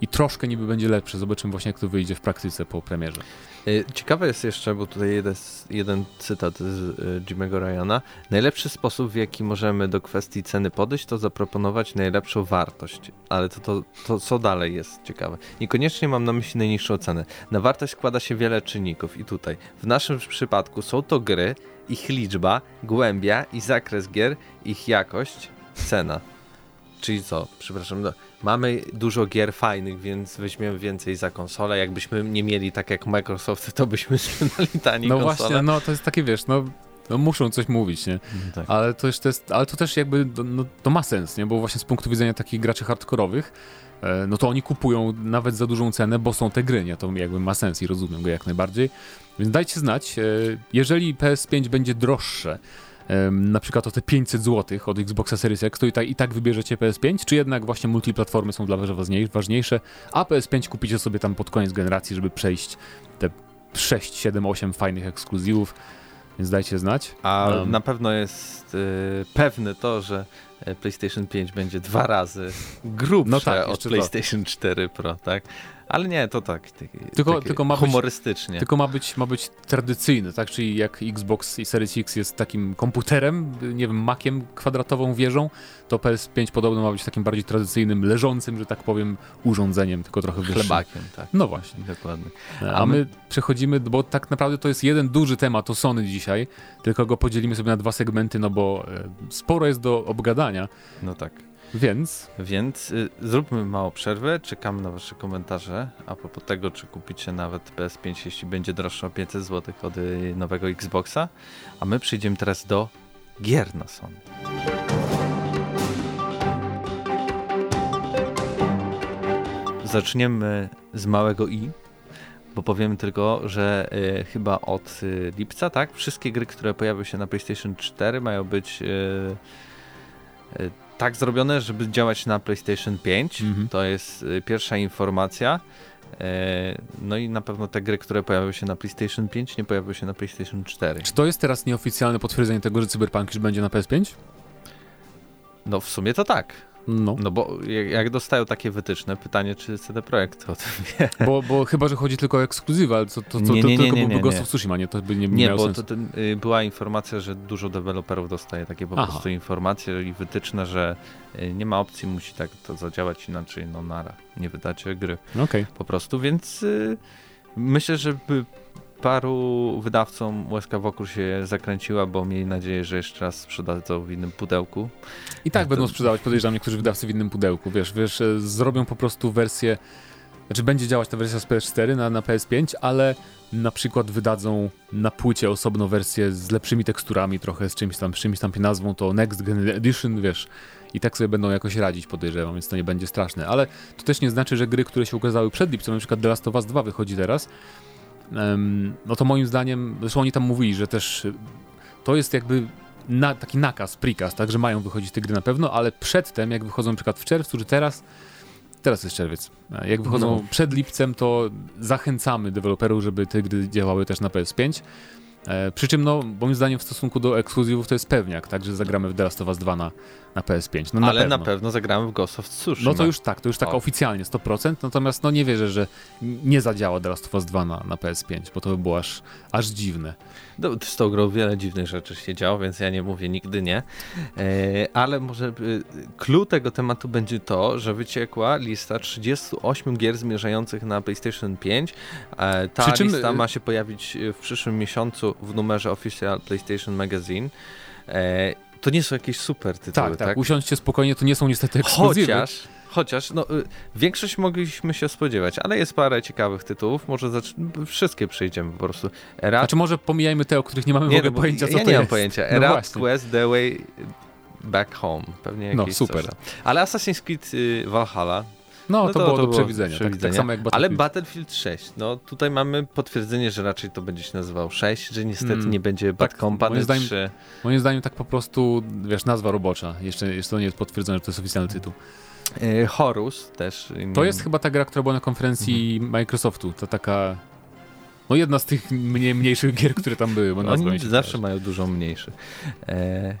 i troszkę niby będzie lepsze. Zobaczymy właśnie, jak to wyjdzie w praktyce po premierze. Y, ciekawe jest jeszcze, bo tutaj jeden, jeden cytat z y, Jimmy'ego Ryana. Najlepszy sposób, w jaki możemy do kwestii ceny podejść, to zaproponować najlepszą wartość. Ale to, to, to co dalej jest ciekawe. Niekoniecznie mam na myśli najniższą cenę. Na wartość składa się wiele czynników i tutaj w naszym przypadku są to gry, ich liczba, głębia i zakres gier, ich jakość, cena. Czyli co? Przepraszam, no, mamy dużo gier fajnych, więc weźmiemy więcej za konsolę. Jakbyśmy nie mieli tak jak Microsoft, to byśmy sprzedali tani No konsolę. właśnie, no to jest takie, wiesz, no no muszą coś mówić, nie? Mhm, tak. Ale, to jest, ale to też jakby, no, to ma sens, nie? Bo właśnie z punktu widzenia takich graczy hardkorowych, no to oni kupują nawet za dużą cenę, bo są te gry, nie? To jakby ma sens i rozumiem go jak najbardziej. Więc dajcie znać, e, jeżeli PS5 będzie droższe, na przykład o te 500 zł od Xboxa Series X, to i tak, i tak wybierzecie PS5, czy jednak właśnie multiplatformy są dla was ważniejsze, a PS5 kupicie sobie tam pod koniec generacji, żeby przejść te 6, 7, 8 fajnych ekskluzywów, więc dajcie znać. A um, na pewno jest y, pewne to, że e, PlayStation 5 będzie dwa razy grubsze no tak, od PlayStation 4 Pro, tak? Ale nie, to tak. tylko, tylko ma humorystycznie. Być, tylko ma być, ma być tradycyjny, tak? Czyli jak Xbox i Series X jest takim komputerem, nie wiem, makiem, kwadratową wieżą, to PS5 podobno ma być takim bardziej tradycyjnym, leżącym, że tak powiem, urządzeniem, tylko trochę wyższym. Chlebakiem, tak. No właśnie. Dokładnie. A, A my przechodzimy, bo tak naprawdę to jest jeden duży temat o Sony dzisiaj, tylko go podzielimy sobie na dwa segmenty, no bo e, sporo jest do obgadania. No tak. Więc? Więc y, zróbmy małą przerwę, czekamy na wasze komentarze a propos tego, czy kupicie nawet PS5, jeśli będzie droższe o 500 zł od y, nowego Xboxa, a my przejdziemy teraz do gier na Sony. Zaczniemy z małego i, bo powiem tylko, że y, chyba od y, lipca, tak, wszystkie gry, które pojawią się na PlayStation 4 mają być y, y tak zrobione, żeby działać na PlayStation 5. Mhm. To jest y, pierwsza informacja. E, no i na pewno te gry, które pojawią się na PlayStation 5, nie pojawią się na PlayStation 4. Czy to jest teraz nieoficjalne potwierdzenie tego, że Cyberpunk już będzie na PS5? No w sumie to tak. No. no bo jak dostają takie wytyczne, pytanie, czy CD Projekt o tym wie. Bo, bo chyba, że chodzi tylko o ekskluzywę, ale to, to, to, nie, nie, to tylko byłby Ghost of Tsushima, nie? To by nie, nie bo to, ten, y, była informacja, że dużo deweloperów dostaje takie po Aha. prostu informacje i wytyczne, że y, nie ma opcji, musi tak to zadziałać inaczej, no nara, nie wydacie gry. Okay. Po prostu, więc... Y, myślę, że paru wydawcom łezka wokół się zakręciła, bo mieli nadzieję, że jeszcze raz sprzedadzą w innym pudełku. I tak to... będą sprzedawać, podejrzewam, niektórzy wydawcy w innym pudełku. Wiesz, wiesz, e, zrobią po prostu wersję, znaczy będzie działać ta wersja z PS4 na, na PS5, ale na przykład wydadzą na płycie osobną wersję z lepszymi teksturami, trochę z czymś tam, czymś tam nazwą to Next Gen Edition, wiesz, i tak sobie będą jakoś radzić, podejrzewam, więc to nie będzie straszne. Ale to też nie znaczy, że gry, które się ukazały przed lipcem, na przykład The Last of Us 2 wychodzi teraz, no to moim zdaniem, zresztą oni tam mówili, że też to jest jakby na, taki nakaz, prikaz, tak, że mają wychodzić te gry na pewno, ale przedtem, jak wychodzą na przykład w czerwcu, czy teraz, teraz jest czerwiec, jak wychodzą no. przed lipcem, to zachęcamy deweloperów, żeby te gry działały też na PS5, E, przy czym, no, moim zdaniem w stosunku do ekskluzywów to jest pewniak, tak, że zagramy w The Last of Us 2 na, na PS5. No, na Ale pewno. na pewno zagramy w Ghost of Tsushima. No to już tak, to już tak o. oficjalnie 100%, natomiast no nie wierzę, że nie zadziała The Last of Us 2 na, na PS5, bo to by było aż, aż dziwne. No, z tą grą wiele dziwnych rzeczy się działo, więc ja nie mówię nigdy nie. E, ale może clue tego tematu będzie to, że wyciekła lista 38 gier zmierzających na PlayStation 5. E, ta czym... lista ma się pojawić w przyszłym miesiącu w numerze Official PlayStation Magazine. To nie są jakieś super tytuły, tak? Tak, tak. Usiądźcie spokojnie, to nie są niestety ekskluzywy. Chociaż Chociaż no, y, większość mogliśmy się spodziewać, ale jest parę ciekawych tytułów. Może wszystkie przejdziemy po prostu. Erat... Znaczy może pomijajmy te, o których nie mamy nie, w ogóle no, pojęcia, co ja to nie mam pojęcia. Erat no Quest The Way Back Home. Pewnie no, jakieś No super. Coś ale Assassin's Creed y, Valhalla no, no, to, to, było to do przewidzenia, przewidzenia. Tak, tak, samo jak Battlefield. Ale Battlefield 6, no tutaj mamy potwierdzenie, że raczej to będzie się nazywał 6, że niestety mm, nie będzie Bad tak, Company moim zdaniem, 3. Moim zdaniem tak po prostu, wiesz, nazwa robocza. Jeszcze, jeszcze to nie jest potwierdzone, że to jest oficjalny tytuł. E, Horus też. To jest chyba ta gra, która była na konferencji mhm. Microsoftu. To taka. No jedna z tych mniej, mniejszych gier, które tam były. Bo Oni zawsze mają dużo mniejszych. E,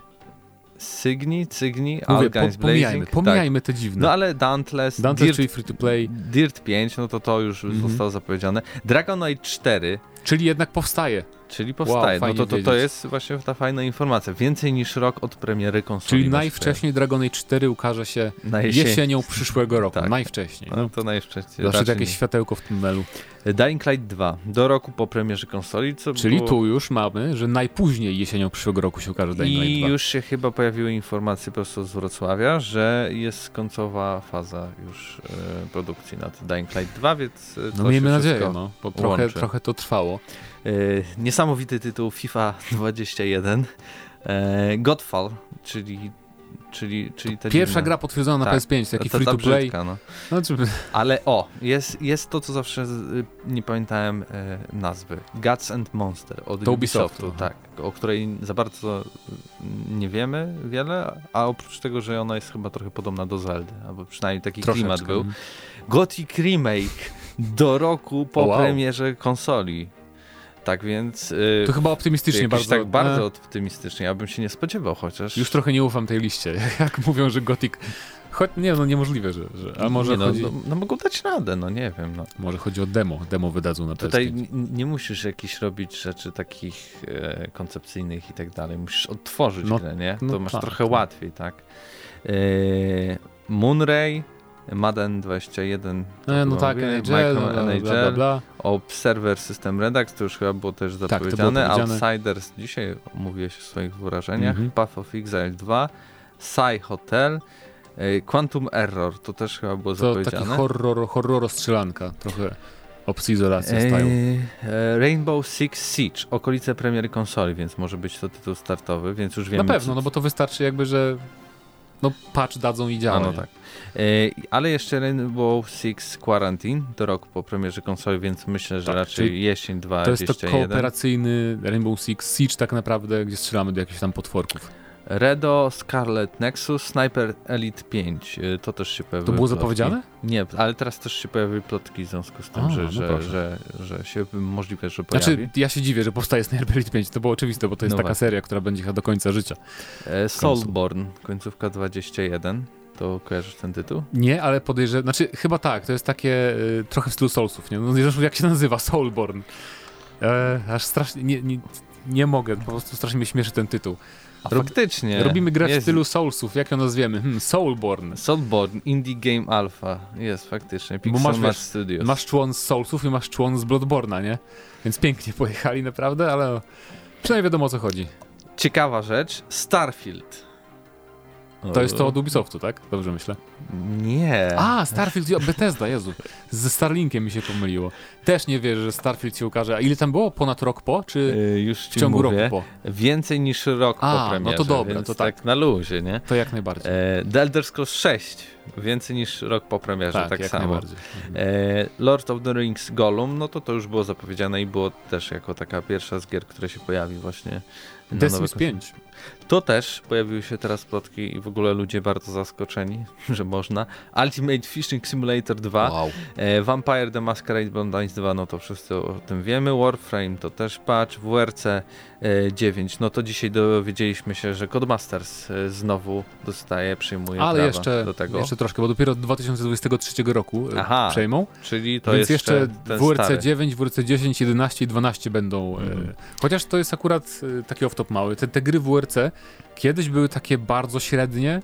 Cygni, Cygni, Mówię, po, pomijajmy, Blazing, pomijajmy tak. te dziwne. No ale Dauntless, Dauntless Dirt, czyli free to play. Dirt 5, no to to już mm -hmm. zostało zapowiedziane. Dragon Age 4. Czyli jednak powstaje. Czyli powstaje. Wow, no to, to, to jest właśnie ta fajna informacja. Więcej niż rok od premiery konsoli. Czyli najwcześniej Dragon Age 4 ukaże się jesienią przyszłego roku. Tak. Najwcześniej. No, to najwcześniej. Zawsze jakieś światełko w tunelu. Dying Light 2 do roku po premierze konsoli. Co Czyli było... tu już mamy, że najpóźniej jesienią przyszłego roku się ukaże Dying Light 2. I już się chyba pojawiły informacje prosto z Wrocławia, że jest końcowa faza już e, produkcji nad Dying Light 2, więc e, No miejmy nadzieję, no, bo trochę, trochę to trwało. E, niesamowity tytuł FIFA 21. E, Godfall, czyli czyli, czyli ta Pierwsza gra potwierdzona tak, na PS5, taki free to play. Brzydka, no. No. Ale o, jest, jest to, co zawsze y, nie pamiętałem e, nazwy. Guts and Monster od to Ubisoftu, tak, o której za bardzo nie wiemy wiele, a oprócz tego, że ona jest chyba trochę podobna do Zeldy, albo przynajmniej taki Troszeczkę. klimat był. Mhm. Gothic Remake do roku po wow. premierze konsoli. Tak więc. Yy, to chyba optymistycznie bardzo. Tak bardzo e... optymistycznie, ja bym się nie spodziewał chociaż. Już trochę nie ufam tej liście. Jak mówią, że Gothic. Choć nie, no niemożliwe, że. że a może nie, no, chodzi... no, no, mogą dać radę, no nie wiem. No. Może chodzi o demo. Demo wydadzą na Tutaj nie musisz jakichś robić rzeczy takich e, koncepcyjnych i tak dalej. Musisz odtworzyć no, grę, nie? To no masz tak, trochę tak. łatwiej, tak? E, Moonray Madden 21. No, no tak, NHL, no, NHL bla, bla, bla. Observer System Redux, to już chyba było też zapowiedziane. Tak, było Outsiders, dzisiaj mówiłeś o swoich wrażeniach. Mm -hmm. Path of Exile 2, Psy Hotel, e, Quantum Error, to też chyba było to zapowiedziane. To taki horror, horror strzelanka, trochę opcji izolacji stają. E, Rainbow Six Siege, okolice premiery konsoli, więc może być to tytuł startowy, więc już wiemy. Na pewno, no bo to wystarczy jakby, że no patch dadzą i działa. No, no tak. E, ale jeszcze Rainbow Six Quarantine do roku po premierze konsoli, więc myślę, że tak, raczej jesień 2 To jest to kooperacyjny Rainbow Six Siege tak naprawdę, gdzie strzelamy do jakichś tam potworków. Redo, Scarlet Nexus, Sniper Elite 5. E, to też się pojawiło. To było zapowiedziane? Nie, ale teraz też się pojawiły plotki w związku z tym, A, że, no że, że, że, się możliwe, że pojawi. Znaczy, ja się dziwię, że powstaje Sniper Elite 5. To było oczywiste, bo to jest no taka właśnie. seria, która będzie do końca życia. E, Soulborn, końcówka 21. To kojarzysz ten tytuł? Nie, ale podejrzewam, znaczy chyba tak, to jest takie y, trochę w stylu Soulsów, nie? No zresztą jak się nazywa, Soulborn. E, aż strasznie, nie, nie, nie mogę, po prostu strasznie mnie śmieszy ten tytuł. A Rob, faktycznie. Robimy grę jest. w stylu Soulsów, jak ją nazwiemy? Hmm, Soulborn. Soulborn, Indie Game Alpha. Jest faktycznie, Pixel Bo masz, Studios. Masz człon z Soulsów i masz człon z Bloodborna, nie? Więc pięknie pojechali naprawdę, ale przynajmniej wiadomo o co chodzi. Ciekawa rzecz, Starfield. To jest to od Ubisoftu, tak? Dobrze myślę. Nie. A, Starfield, Bethesda, Jezu. Ze Starlinkiem mi się pomyliło. Też nie wierzę, że Starfield się ukaże. A ile tam było? Ponad rok po? Czy yy, już w ciągu mówię, roku po? Więcej niż rok A, po premierze. no to dobra, to tak. tak. na luzie, nie? To jak najbardziej. E, The Elder Scrolls 6. Więcej niż rok po premierze, tak, tak jak samo. Najbardziej. E, Lord of the Rings Gollum, no to to już było zapowiedziane i było też jako taka pierwsza z gier, która się pojawi właśnie Sims 5. To też pojawiły się teraz plotki i w ogóle ludzie bardzo zaskoczeni, że można. Ultimate Fishing Simulator 2, wow. e, Vampire the Masquerade Bloodlines 2, no to wszyscy o tym wiemy. Warframe to też patch, WRC e, 9, no to dzisiaj dowiedzieliśmy się, że Codemasters e, znowu dostaje, przyjmuje Ale jeszcze, do tego. jeszcze troszkę, bo dopiero od 2023 roku e, Aha, przejmą. Czyli to Więc jeszcze, jeszcze WRC stary. 9, WRC 10, 11 i 12 będą. Mm. chociaż to jest akurat taki off-top mały. Te, te gry WRC Kiedyś były takie bardzo średnie,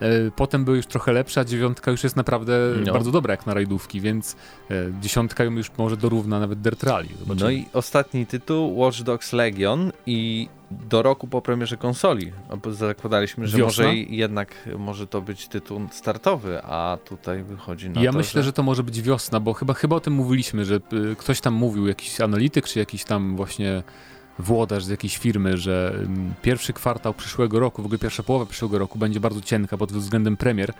e, Potem były już trochę lepsze, a dziewiątka już jest naprawdę no. bardzo dobra jak na rajdówki, więc e, dziesiątka ją już może dorówna nawet Dirt Rally. Zobaczymy. No i ostatni tytuł, Watch Dogs Legion i do roku po premierze konsoli. Zakładaliśmy, że Wiosna? może jednak może to być tytuł startowy, a tutaj wychodzi na ja to, myślę, że... że... to może być wiosna, bo chyba, chyba o tym mówiliśmy, że y, ktoś tam mówił, jakiś analityk, czy jakiś tam właśnie włodarz z jakiejś firmy, że mm, pierwszy kwartał przyszłego roku, w ogóle pierwsza połowa przyszłego roku będzie bardzo cienka pod względem premier,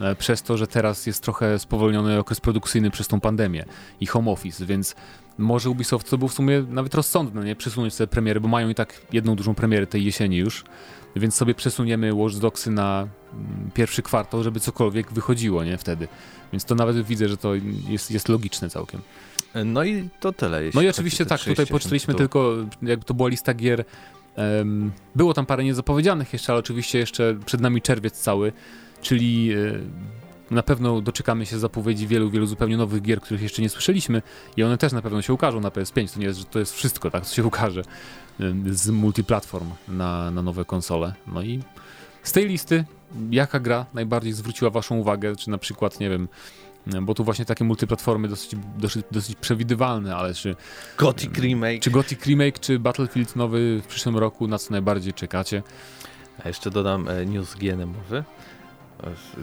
e, przez to, że teraz jest trochę spowolniony okres produkcyjny przez tą pandemię i home office, więc może Ubisoft to był w sumie nawet rozsądne, nie? Przesunąć sobie premiery, bo mają i tak jedną dużą premierę tej jesieni już, więc sobie przesuniemy Watch Dogsy na mm, pierwszy kwartał, żeby cokolwiek wychodziło, nie? Wtedy. Więc to nawet widzę, że to jest, jest logiczne całkiem. No i to tyle. No i oczywiście tak, tutaj poczytaliśmy tylko, jakby to była lista gier. Um, było tam parę niezapowiedzianych jeszcze, ale oczywiście jeszcze przed nami czerwiec cały, czyli e, na pewno doczekamy się zapowiedzi wielu, wielu zupełnie nowych gier, których jeszcze nie słyszeliśmy i one też na pewno się ukażą na PS5. To nie jest, że to jest wszystko, tak, co się ukaże z multiplatform na, na nowe konsole. No i z tej listy, jaka gra najbardziej zwróciła waszą uwagę, czy na przykład, nie wiem, bo tu właśnie takie multiplatformy dosyć, dosyć, dosyć przewidywalne, ale czy... Gothic Remake. Czy Gothic Remake, czy Battlefield nowy w przyszłym roku, na co najbardziej czekacie? A jeszcze dodam e, news GNM-owy.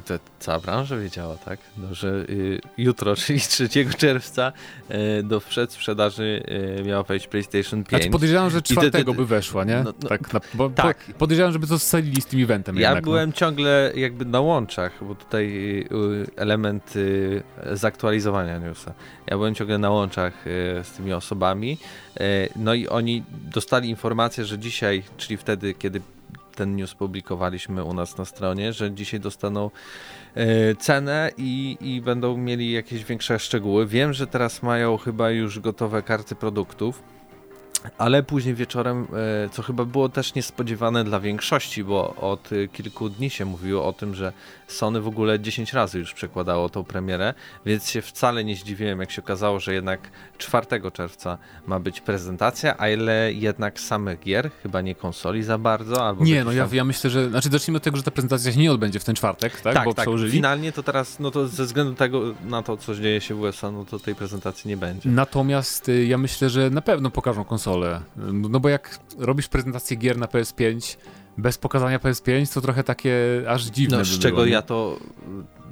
To cała branża wiedziała, tak? No, że y, jutro, czyli 3 czerwca y, do przedsprzedaży y, miała wejść PlayStation 5. Znaczy podejrzewam, że czwartego by weszła, nie? No, no, tak, na, bo, tak. Po, podejrzewam, żeby to scalili z tym eventem Ja jednak, no. byłem no. ciągle jakby na łączach, bo tutaj y, element y, zaktualizowania newsa. Ja byłem ciągle na łączach y, z tymi osobami, no i oni dostali informację, że dzisiaj, czyli wtedy, kiedy ten news publikowaliśmy u nas na stronie, że dzisiaj dostaną e, cenę i, i będą mieli jakieś większe szczegóły. Wiem, że teraz mają chyba już gotowe karty produktów ale później wieczorem, e, co chyba było też niespodziewane dla większości, bo od kilku dni się mówiło o tym, że Sony w ogóle 10 razy już przekładało tą premierę, więc się wcale nie zdziwiłem, jak się okazało, że jednak 4 czerwca ma być prezentacja, a ile jednak samych gier, chyba nie konsoli za bardzo. Albo nie, no ja, ja myślę, że, znaczy zacznijmy od tego, że ta prezentacja się nie odbędzie w ten czwartek, tak? Tak, bo tak. finalnie to teraz, no to ze względu tego, na to, co dzieje się w USA, no to tej prezentacji nie będzie. Natomiast y, ja myślę, że na pewno pokażą konsolę, no bo jak robisz prezentację gier na PS5, bez pokazania PS5 to trochę takie aż dziwne. No, z czego było, ja to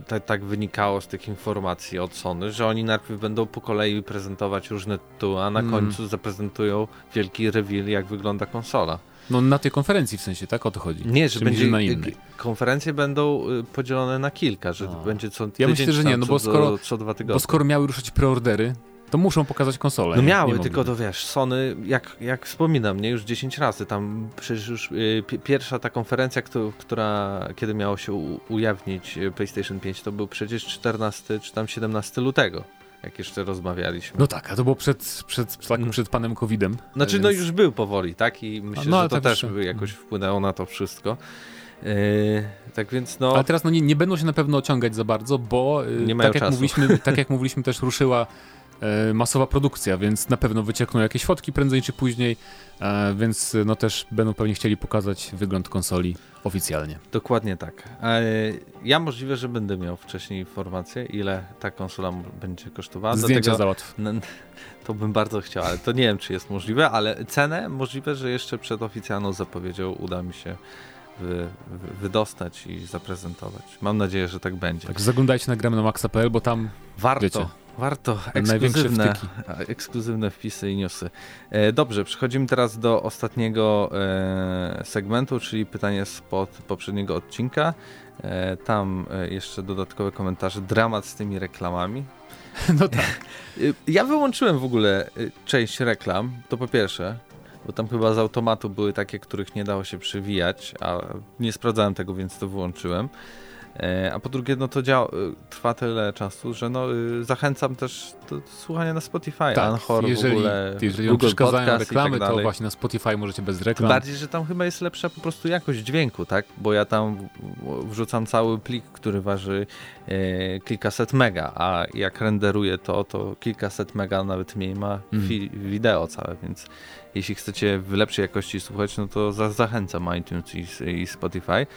tak, tak wynikało z tych informacji od Sony, że oni najpierw będą po kolei prezentować różne tytuły, a na mm. końcu zaprezentują wielki reveal, jak wygląda konsola. No na tej konferencji w sensie, tak? O to chodzi. Nie, że będzie na innej. Konferencje będą y, podzielone na kilka, że no. będzie co tydzień, Ja myślę, że nie, no bo skoro, co dwa tygodnie. Bo skoro miały ruszać preordery, to muszą pokazać konsolę. No miały, tylko to wiesz, Sony, jak, jak wspominam, nie już 10 razy, tam przecież już y, pierwsza ta konferencja, kto, która, kiedy miało się u, ujawnić y, PlayStation 5, to był przecież 14 czy tam 17 lutego jak jeszcze rozmawialiśmy. No tak, a to było przed, przed, tak, mm. przed panem COVID-em. Znaczy, no więc... no już był powoli, tak? I myślę, no, że to tak też by jakoś wpłynęło na to wszystko. Yy, tak więc no. Ale teraz no, nie, nie będą się na pewno ociągać za bardzo, bo yy, nie tak, jak mówiliśmy, tak jak mówiliśmy, też ruszyła masowa produkcja, więc na pewno wyciekną jakieś fotki prędzej czy później, e, więc no też będą pewnie chcieli pokazać wygląd konsoli oficjalnie. Dokładnie tak. Ja możliwe, że będę miał wcześniej informację, ile ta konsola będzie kosztowała. Zdjęcia załatw. To bym bardzo chciał, ale to nie wiem, czy jest możliwe, ale cenę możliwe, że jeszcze przed oficjalną zapowiedzią uda mi się wy, wydostać i zaprezentować. Mam nadzieję, że tak będzie. Tak, zaglądajcie na gramy na maxa.pl, bo tam warto. Wiecie, Warto, ekskluzywne, ekskluzywne wpisy i newsy. E, dobrze, przechodzimy teraz do ostatniego e, segmentu, czyli pytanie spod poprzedniego odcinka. E, tam jeszcze dodatkowe komentarze, dramat z tymi reklamami. No tak. ja wyłączyłem w ogóle część reklam, to po pierwsze, bo tam chyba z automatu były takie, których nie dało się przewijać, a nie sprawdzałem tego, więc to wyłączyłem. E, a po drugie, no to działa, y, trwa tyle czasu, że no, y, zachęcam też do słuchania na Spotify, tak, Anchor jeżeli, w ogóle, jeżeli Google przeszkadzają reklamy, tak to właśnie na Spotify możecie bez reklam. Bardziej, że tam chyba jest lepsza po prostu jakość dźwięku, tak? Bo ja tam wrzucam cały plik, który waży e, kilkaset mega, a jak renderuję to, to kilkaset mega nawet mniej ma mm. wideo całe, więc jeśli chcecie w lepszej jakości słuchać, no to za, zachęcam iTunes i, i Spotify.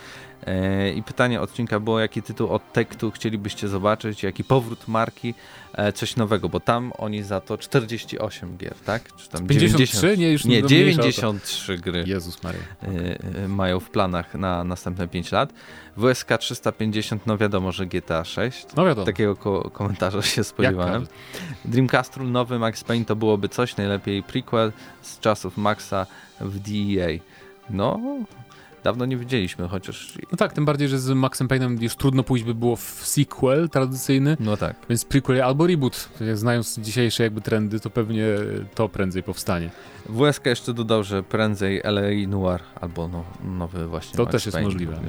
E, I pytanie odcinka było, jaki tytuł od tekstu chcielibyście zobaczyć, jaki powrót marki, e, coś nowego, bo tam oni za to 48 gier, tak? Czy tam 53? 90, nie, już nie 93 gry Jezus Maria. Okay. mają w planach na następne 5 lat. WSK 350, no wiadomo, że GTA 6. No wiadomo. Takiego ko komentarza się spodziewałem. Dreamcast nowy Max Payne to byłoby coś, najlepiej prequel z czasów Maxa w DEA. No, dawno nie widzieliśmy, chociaż... No tak, tym bardziej, że z Maxem Payne'em już trudno pójść by było w sequel tradycyjny. No tak. Więc prequel albo reboot. Znając dzisiejsze jakby trendy, to pewnie to prędzej powstanie. WSK jeszcze dodał, że prędzej LA Noir albo no, nowy właśnie To Max też jest Payne możliwe.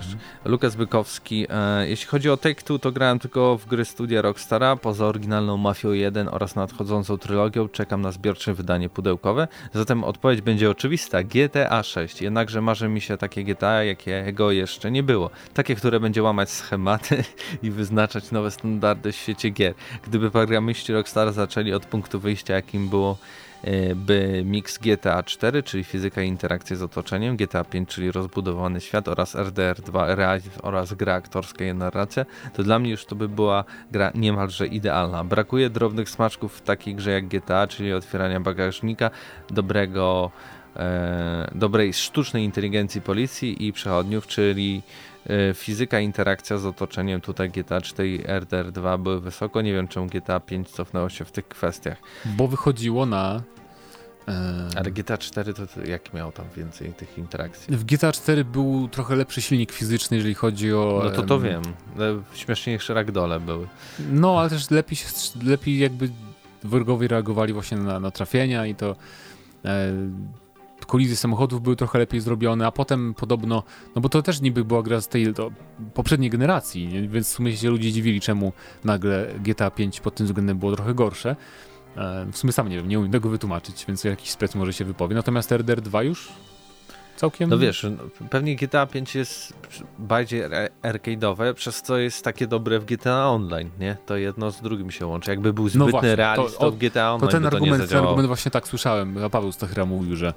Lukas Bykowski. E, jeśli chodzi o Take-Two, to grałem tylko w gry studia Rockstara, poza oryginalną Mafią 1 oraz nadchodzącą trylogią czekam na zbiorcze wydanie pudełkowe. Zatem odpowiedź będzie oczywista. GTA 6. Jednakże marzy mi się takie GTA, jakiego jeszcze nie było. Takie, które będzie łamać schematy i wyznaczać nowe standardy w świecie gier. Gdyby programiści Rockstar zaczęli od punktu wyjścia, jakim było E, by mix GTA 4, czyli fizyka i interakcje z otoczeniem, GTA 5, czyli rozbudowany świat oraz RDR 2 realizm oraz gra aktorska i narracja, to dla mnie już to by była gra niemalże idealna. Brakuje drobnych smaczków w takiej grze jak GTA, czyli otwierania bagażnika, dobrego dobrej sztucznej inteligencji policji i przechodniów, czyli e, fizyka, interakcja z otoczeniem. Tutaj GTA 4 i RDR 2 były wysoko. Nie wiem, czemu GTA 5 cofnęło się w tych kwestiach. Bo wychodziło na E, Ale GTA 4 to, to jak miał tam więcej tych interakcji? W GTA 4 był trochę lepszy silnik fizyczny, jeżeli chodzi o... No to to wiem. Śmieszniejsze ragdole były. No, ale też lepiej, lepiej jakby wrogowie reagowali właśnie na, na trafienia i to e, kolizje samochodów były trochę lepiej zrobione, a potem podobno, no bo to też niby była gra z tej poprzedniej generacji, więc w sumie się ludzie dziwili, czemu nagle GTA 5 pod tym względem było trochę gorsze. E, w sumie sam nie wiem, nie umiem tego wytłumaczyć, więc jakiś spec może się wypowie. Natomiast RDR 2 już całkiem... No wiesz, no, pewnie GTA 5 jest bardziej arcade'owe, przez co jest takie dobre w GTA Online, nie? To jedno z drugim się łączy. Jakby był no zbytny no właśnie, realizm, to, to, w GTA Online to ten to argument, ten argument właśnie tak słyszałem, a Paweł Stachera mówił, że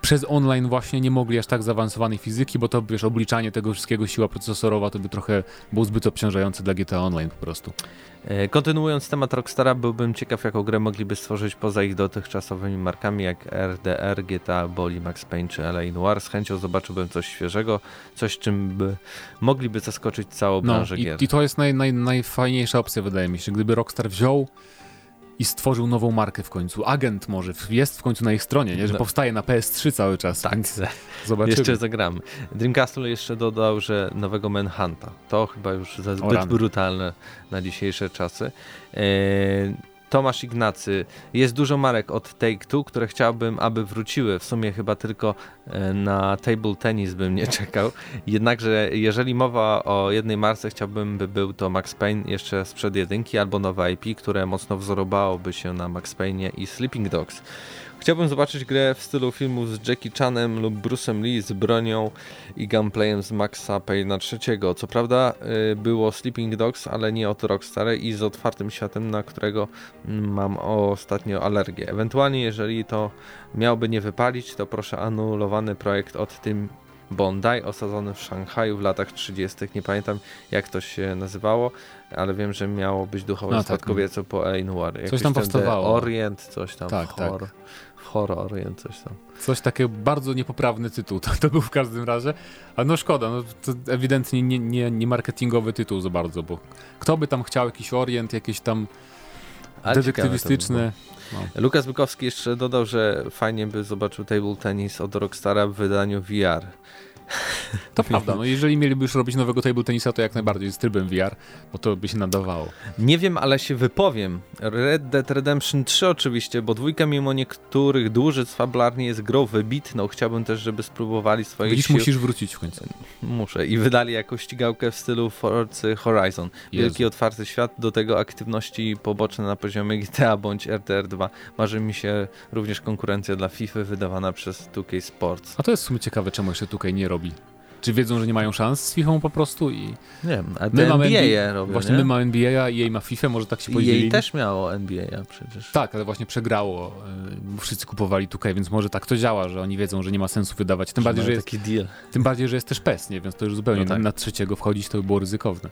przez online właśnie nie mogli aż tak zaawansowanej fizyki, bo to wiesz, obliczanie tego wszystkiego, siła procesorowa, to by trochę było zbyt obciążające dla GTA Online po prostu. E, kontynuując temat Rockstara, byłbym ciekaw, jaką grę mogliby stworzyć poza ich dotychczasowymi markami jak RDR, GTA, Boli, Max Payne czy LA Noir. Z chęcią zobaczyłbym coś świeżego, coś czym by mogliby zaskoczyć całą no, branżę i, gier. I to jest naj, naj, najfajniejsza opcja, wydaje mi się. Gdyby Rockstar wziął i stworzył nową markę w końcu. Agent może jest w końcu na ich stronie, nie? że no. powstaje na PS3 cały czas. Tak, zobaczymy. Jeszcze zagramy. Dreamcastle jeszcze dodał, że nowego Manhunta. To chyba już za zbyt brutalne na dzisiejsze czasy. Eee, Tomasz Ignacy. Jest dużo marek od Take-Two, które chciałbym, aby wróciły. W sumie chyba tylko e, na table tennis bym nie czekał. Jednakże jeżeli mowa o jednej marce, chciałbym, by był to Max Payne jeszcze sprzed jedynki albo nowe IP, które mocno wzorowałoby się na Max Payne i Sleeping Dogs. Chciałbym zobaczyć grę w stylu filmu z Jackie Chanem lub Bruce'em Lee z bronią i gameplayem z Maxa Payne'a trzeciego. Co prawda y, było Sleeping Dogs, ale nie od Rockstar i z otwartym światem, na którego mam ostatnio alergię. Ewentualnie jeżeli to miałoby nie wypalić, to proszę anulowany projekt od tym Bondi, osadzony w Szanghaju w latach 30. Nie pamiętam jak to się nazywało, ale wiem, że miało być duchowe no, tak. po A Noir. Coś tam powstawało. Orient, coś tam. Tak, tak. Horror, tak. Horror Orient, coś tam. Coś takiego, bardzo niepoprawny tytuł to, to był w każdym razie. Ale no szkoda, no to ewidentnie nie, nie, nie marketingowy tytuł za bardzo, bo kto by tam chciał jakiś Orient, jakieś tam detektywistyczne... No. Lukas Bykowski jeszcze dodał, że fajnie by zobaczył table tennis od Rockstara w wydaniu VR. To prawda, no jeżeli mieliby już robić nowego table tenisa, to jak najbardziej z trybem VR, bo to by się nadawało. Nie wiem, ale się wypowiem. Red Dead Redemption 3 oczywiście, bo dwójka mimo niektórych dłużyc fabularnie jest grą wybitną. Chciałbym też, żeby spróbowali swoich Widzisz, sił. musisz wrócić w końcu. Muszę. I wydali jakąś ścigałkę w stylu Forza Horizon. Wielki Jezu. otwarty świat, do tego aktywności poboczne na poziomie GTA bądź RTR 2. Marzy mi się również konkurencja dla FIFA wydawana przez 2K Sports. A to jest w sumie ciekawe, czemu jeszcze 2K nie robi czy wiedzą, że nie mają szans z FIFA po prostu i... Nie wiem, a my mamy NBA, NBA robią, Właśnie nie? my mamy NBA, a jej ma FIFA, może tak się podzielili. Jej też miało NBA przecież. Tak, ale właśnie przegrało. Y, wszyscy kupowali 2K, więc może tak to działa, że oni wiedzą, że nie ma sensu wydawać. Tym, bardziej, że jest, tym bardziej, że jest też PES, nie? więc to już zupełnie no tak. na trzeciego wchodzić to by było ryzykowne.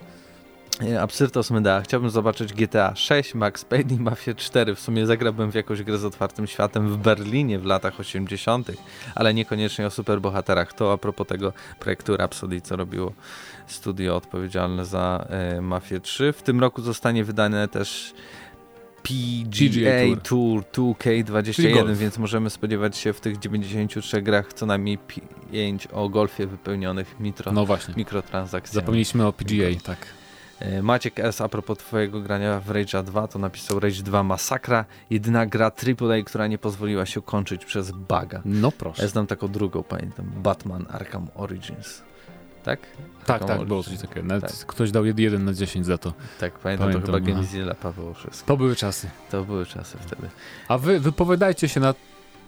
Absyrtos Meda. Chciałbym zobaczyć GTA 6, Max Payne i Mafia 4. W sumie zagrałbym w jakąś grę z otwartym światem w Berlinie w latach 80., ale niekoniecznie o superbohaterach. To a propos tego projektu Rhapsody, co robiło studio odpowiedzialne za e, Mafię 3. W tym roku zostanie wydane też PGA, Tour, Tour 2K21, więc możemy spodziewać się w tych 93 grach co najmniej 5 o golfie wypełnionych mitro, no właśnie. mikrotransakcjami. Zapomnieliśmy o PGA, tak. E, Maciek S. a propos twojego grania w Rage 2 to napisał Rage 2 Masakra, jedyna gra AAA, która nie pozwoliła się kończyć przez buga. No proszę. Ja znam taką drugą, pamiętam, Batman Arkham Origins. Tak? Tak, tak, było coś takiego. Tak. ktoś dał 1 na 10 za to. Tak, pamiętam, pamiętam to chyba no. Genizila Paweł wszystko. To były czasy. To były czasy wtedy. A wy wypowiadajcie się na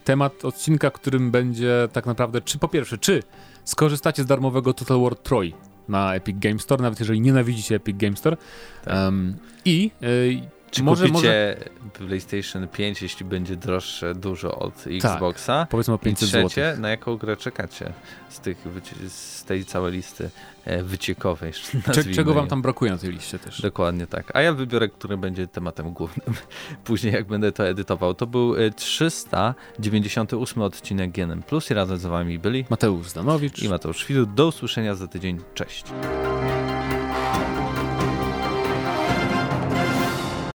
temat odcinka, którym będzie tak naprawdę, czy po pierwsze, czy skorzystacie z darmowego Total War Troy na Epic Game Store, nawet jeżeli nienawidzicie Epic Game Store. Tak. Um, I y, czy może, kupicie może... PlayStation 5, jeśli będzie droższe dużo od tak, Xboxa? Powiedzmy o 500 zł. na jaką grę czekacie z, tych, z tej całej listy e, wyciekowej? czego wam tam brakuje na tej liście też? Dokładnie tak. A ja wybiorę, który będzie tematem głównym później, jak będę to edytował. To był 398 e, odcinek GNM Plus i razem z wami byli Mateusz Zdanowicz i Mateusz Świdu. Do usłyszenia za tydzień. Cześć.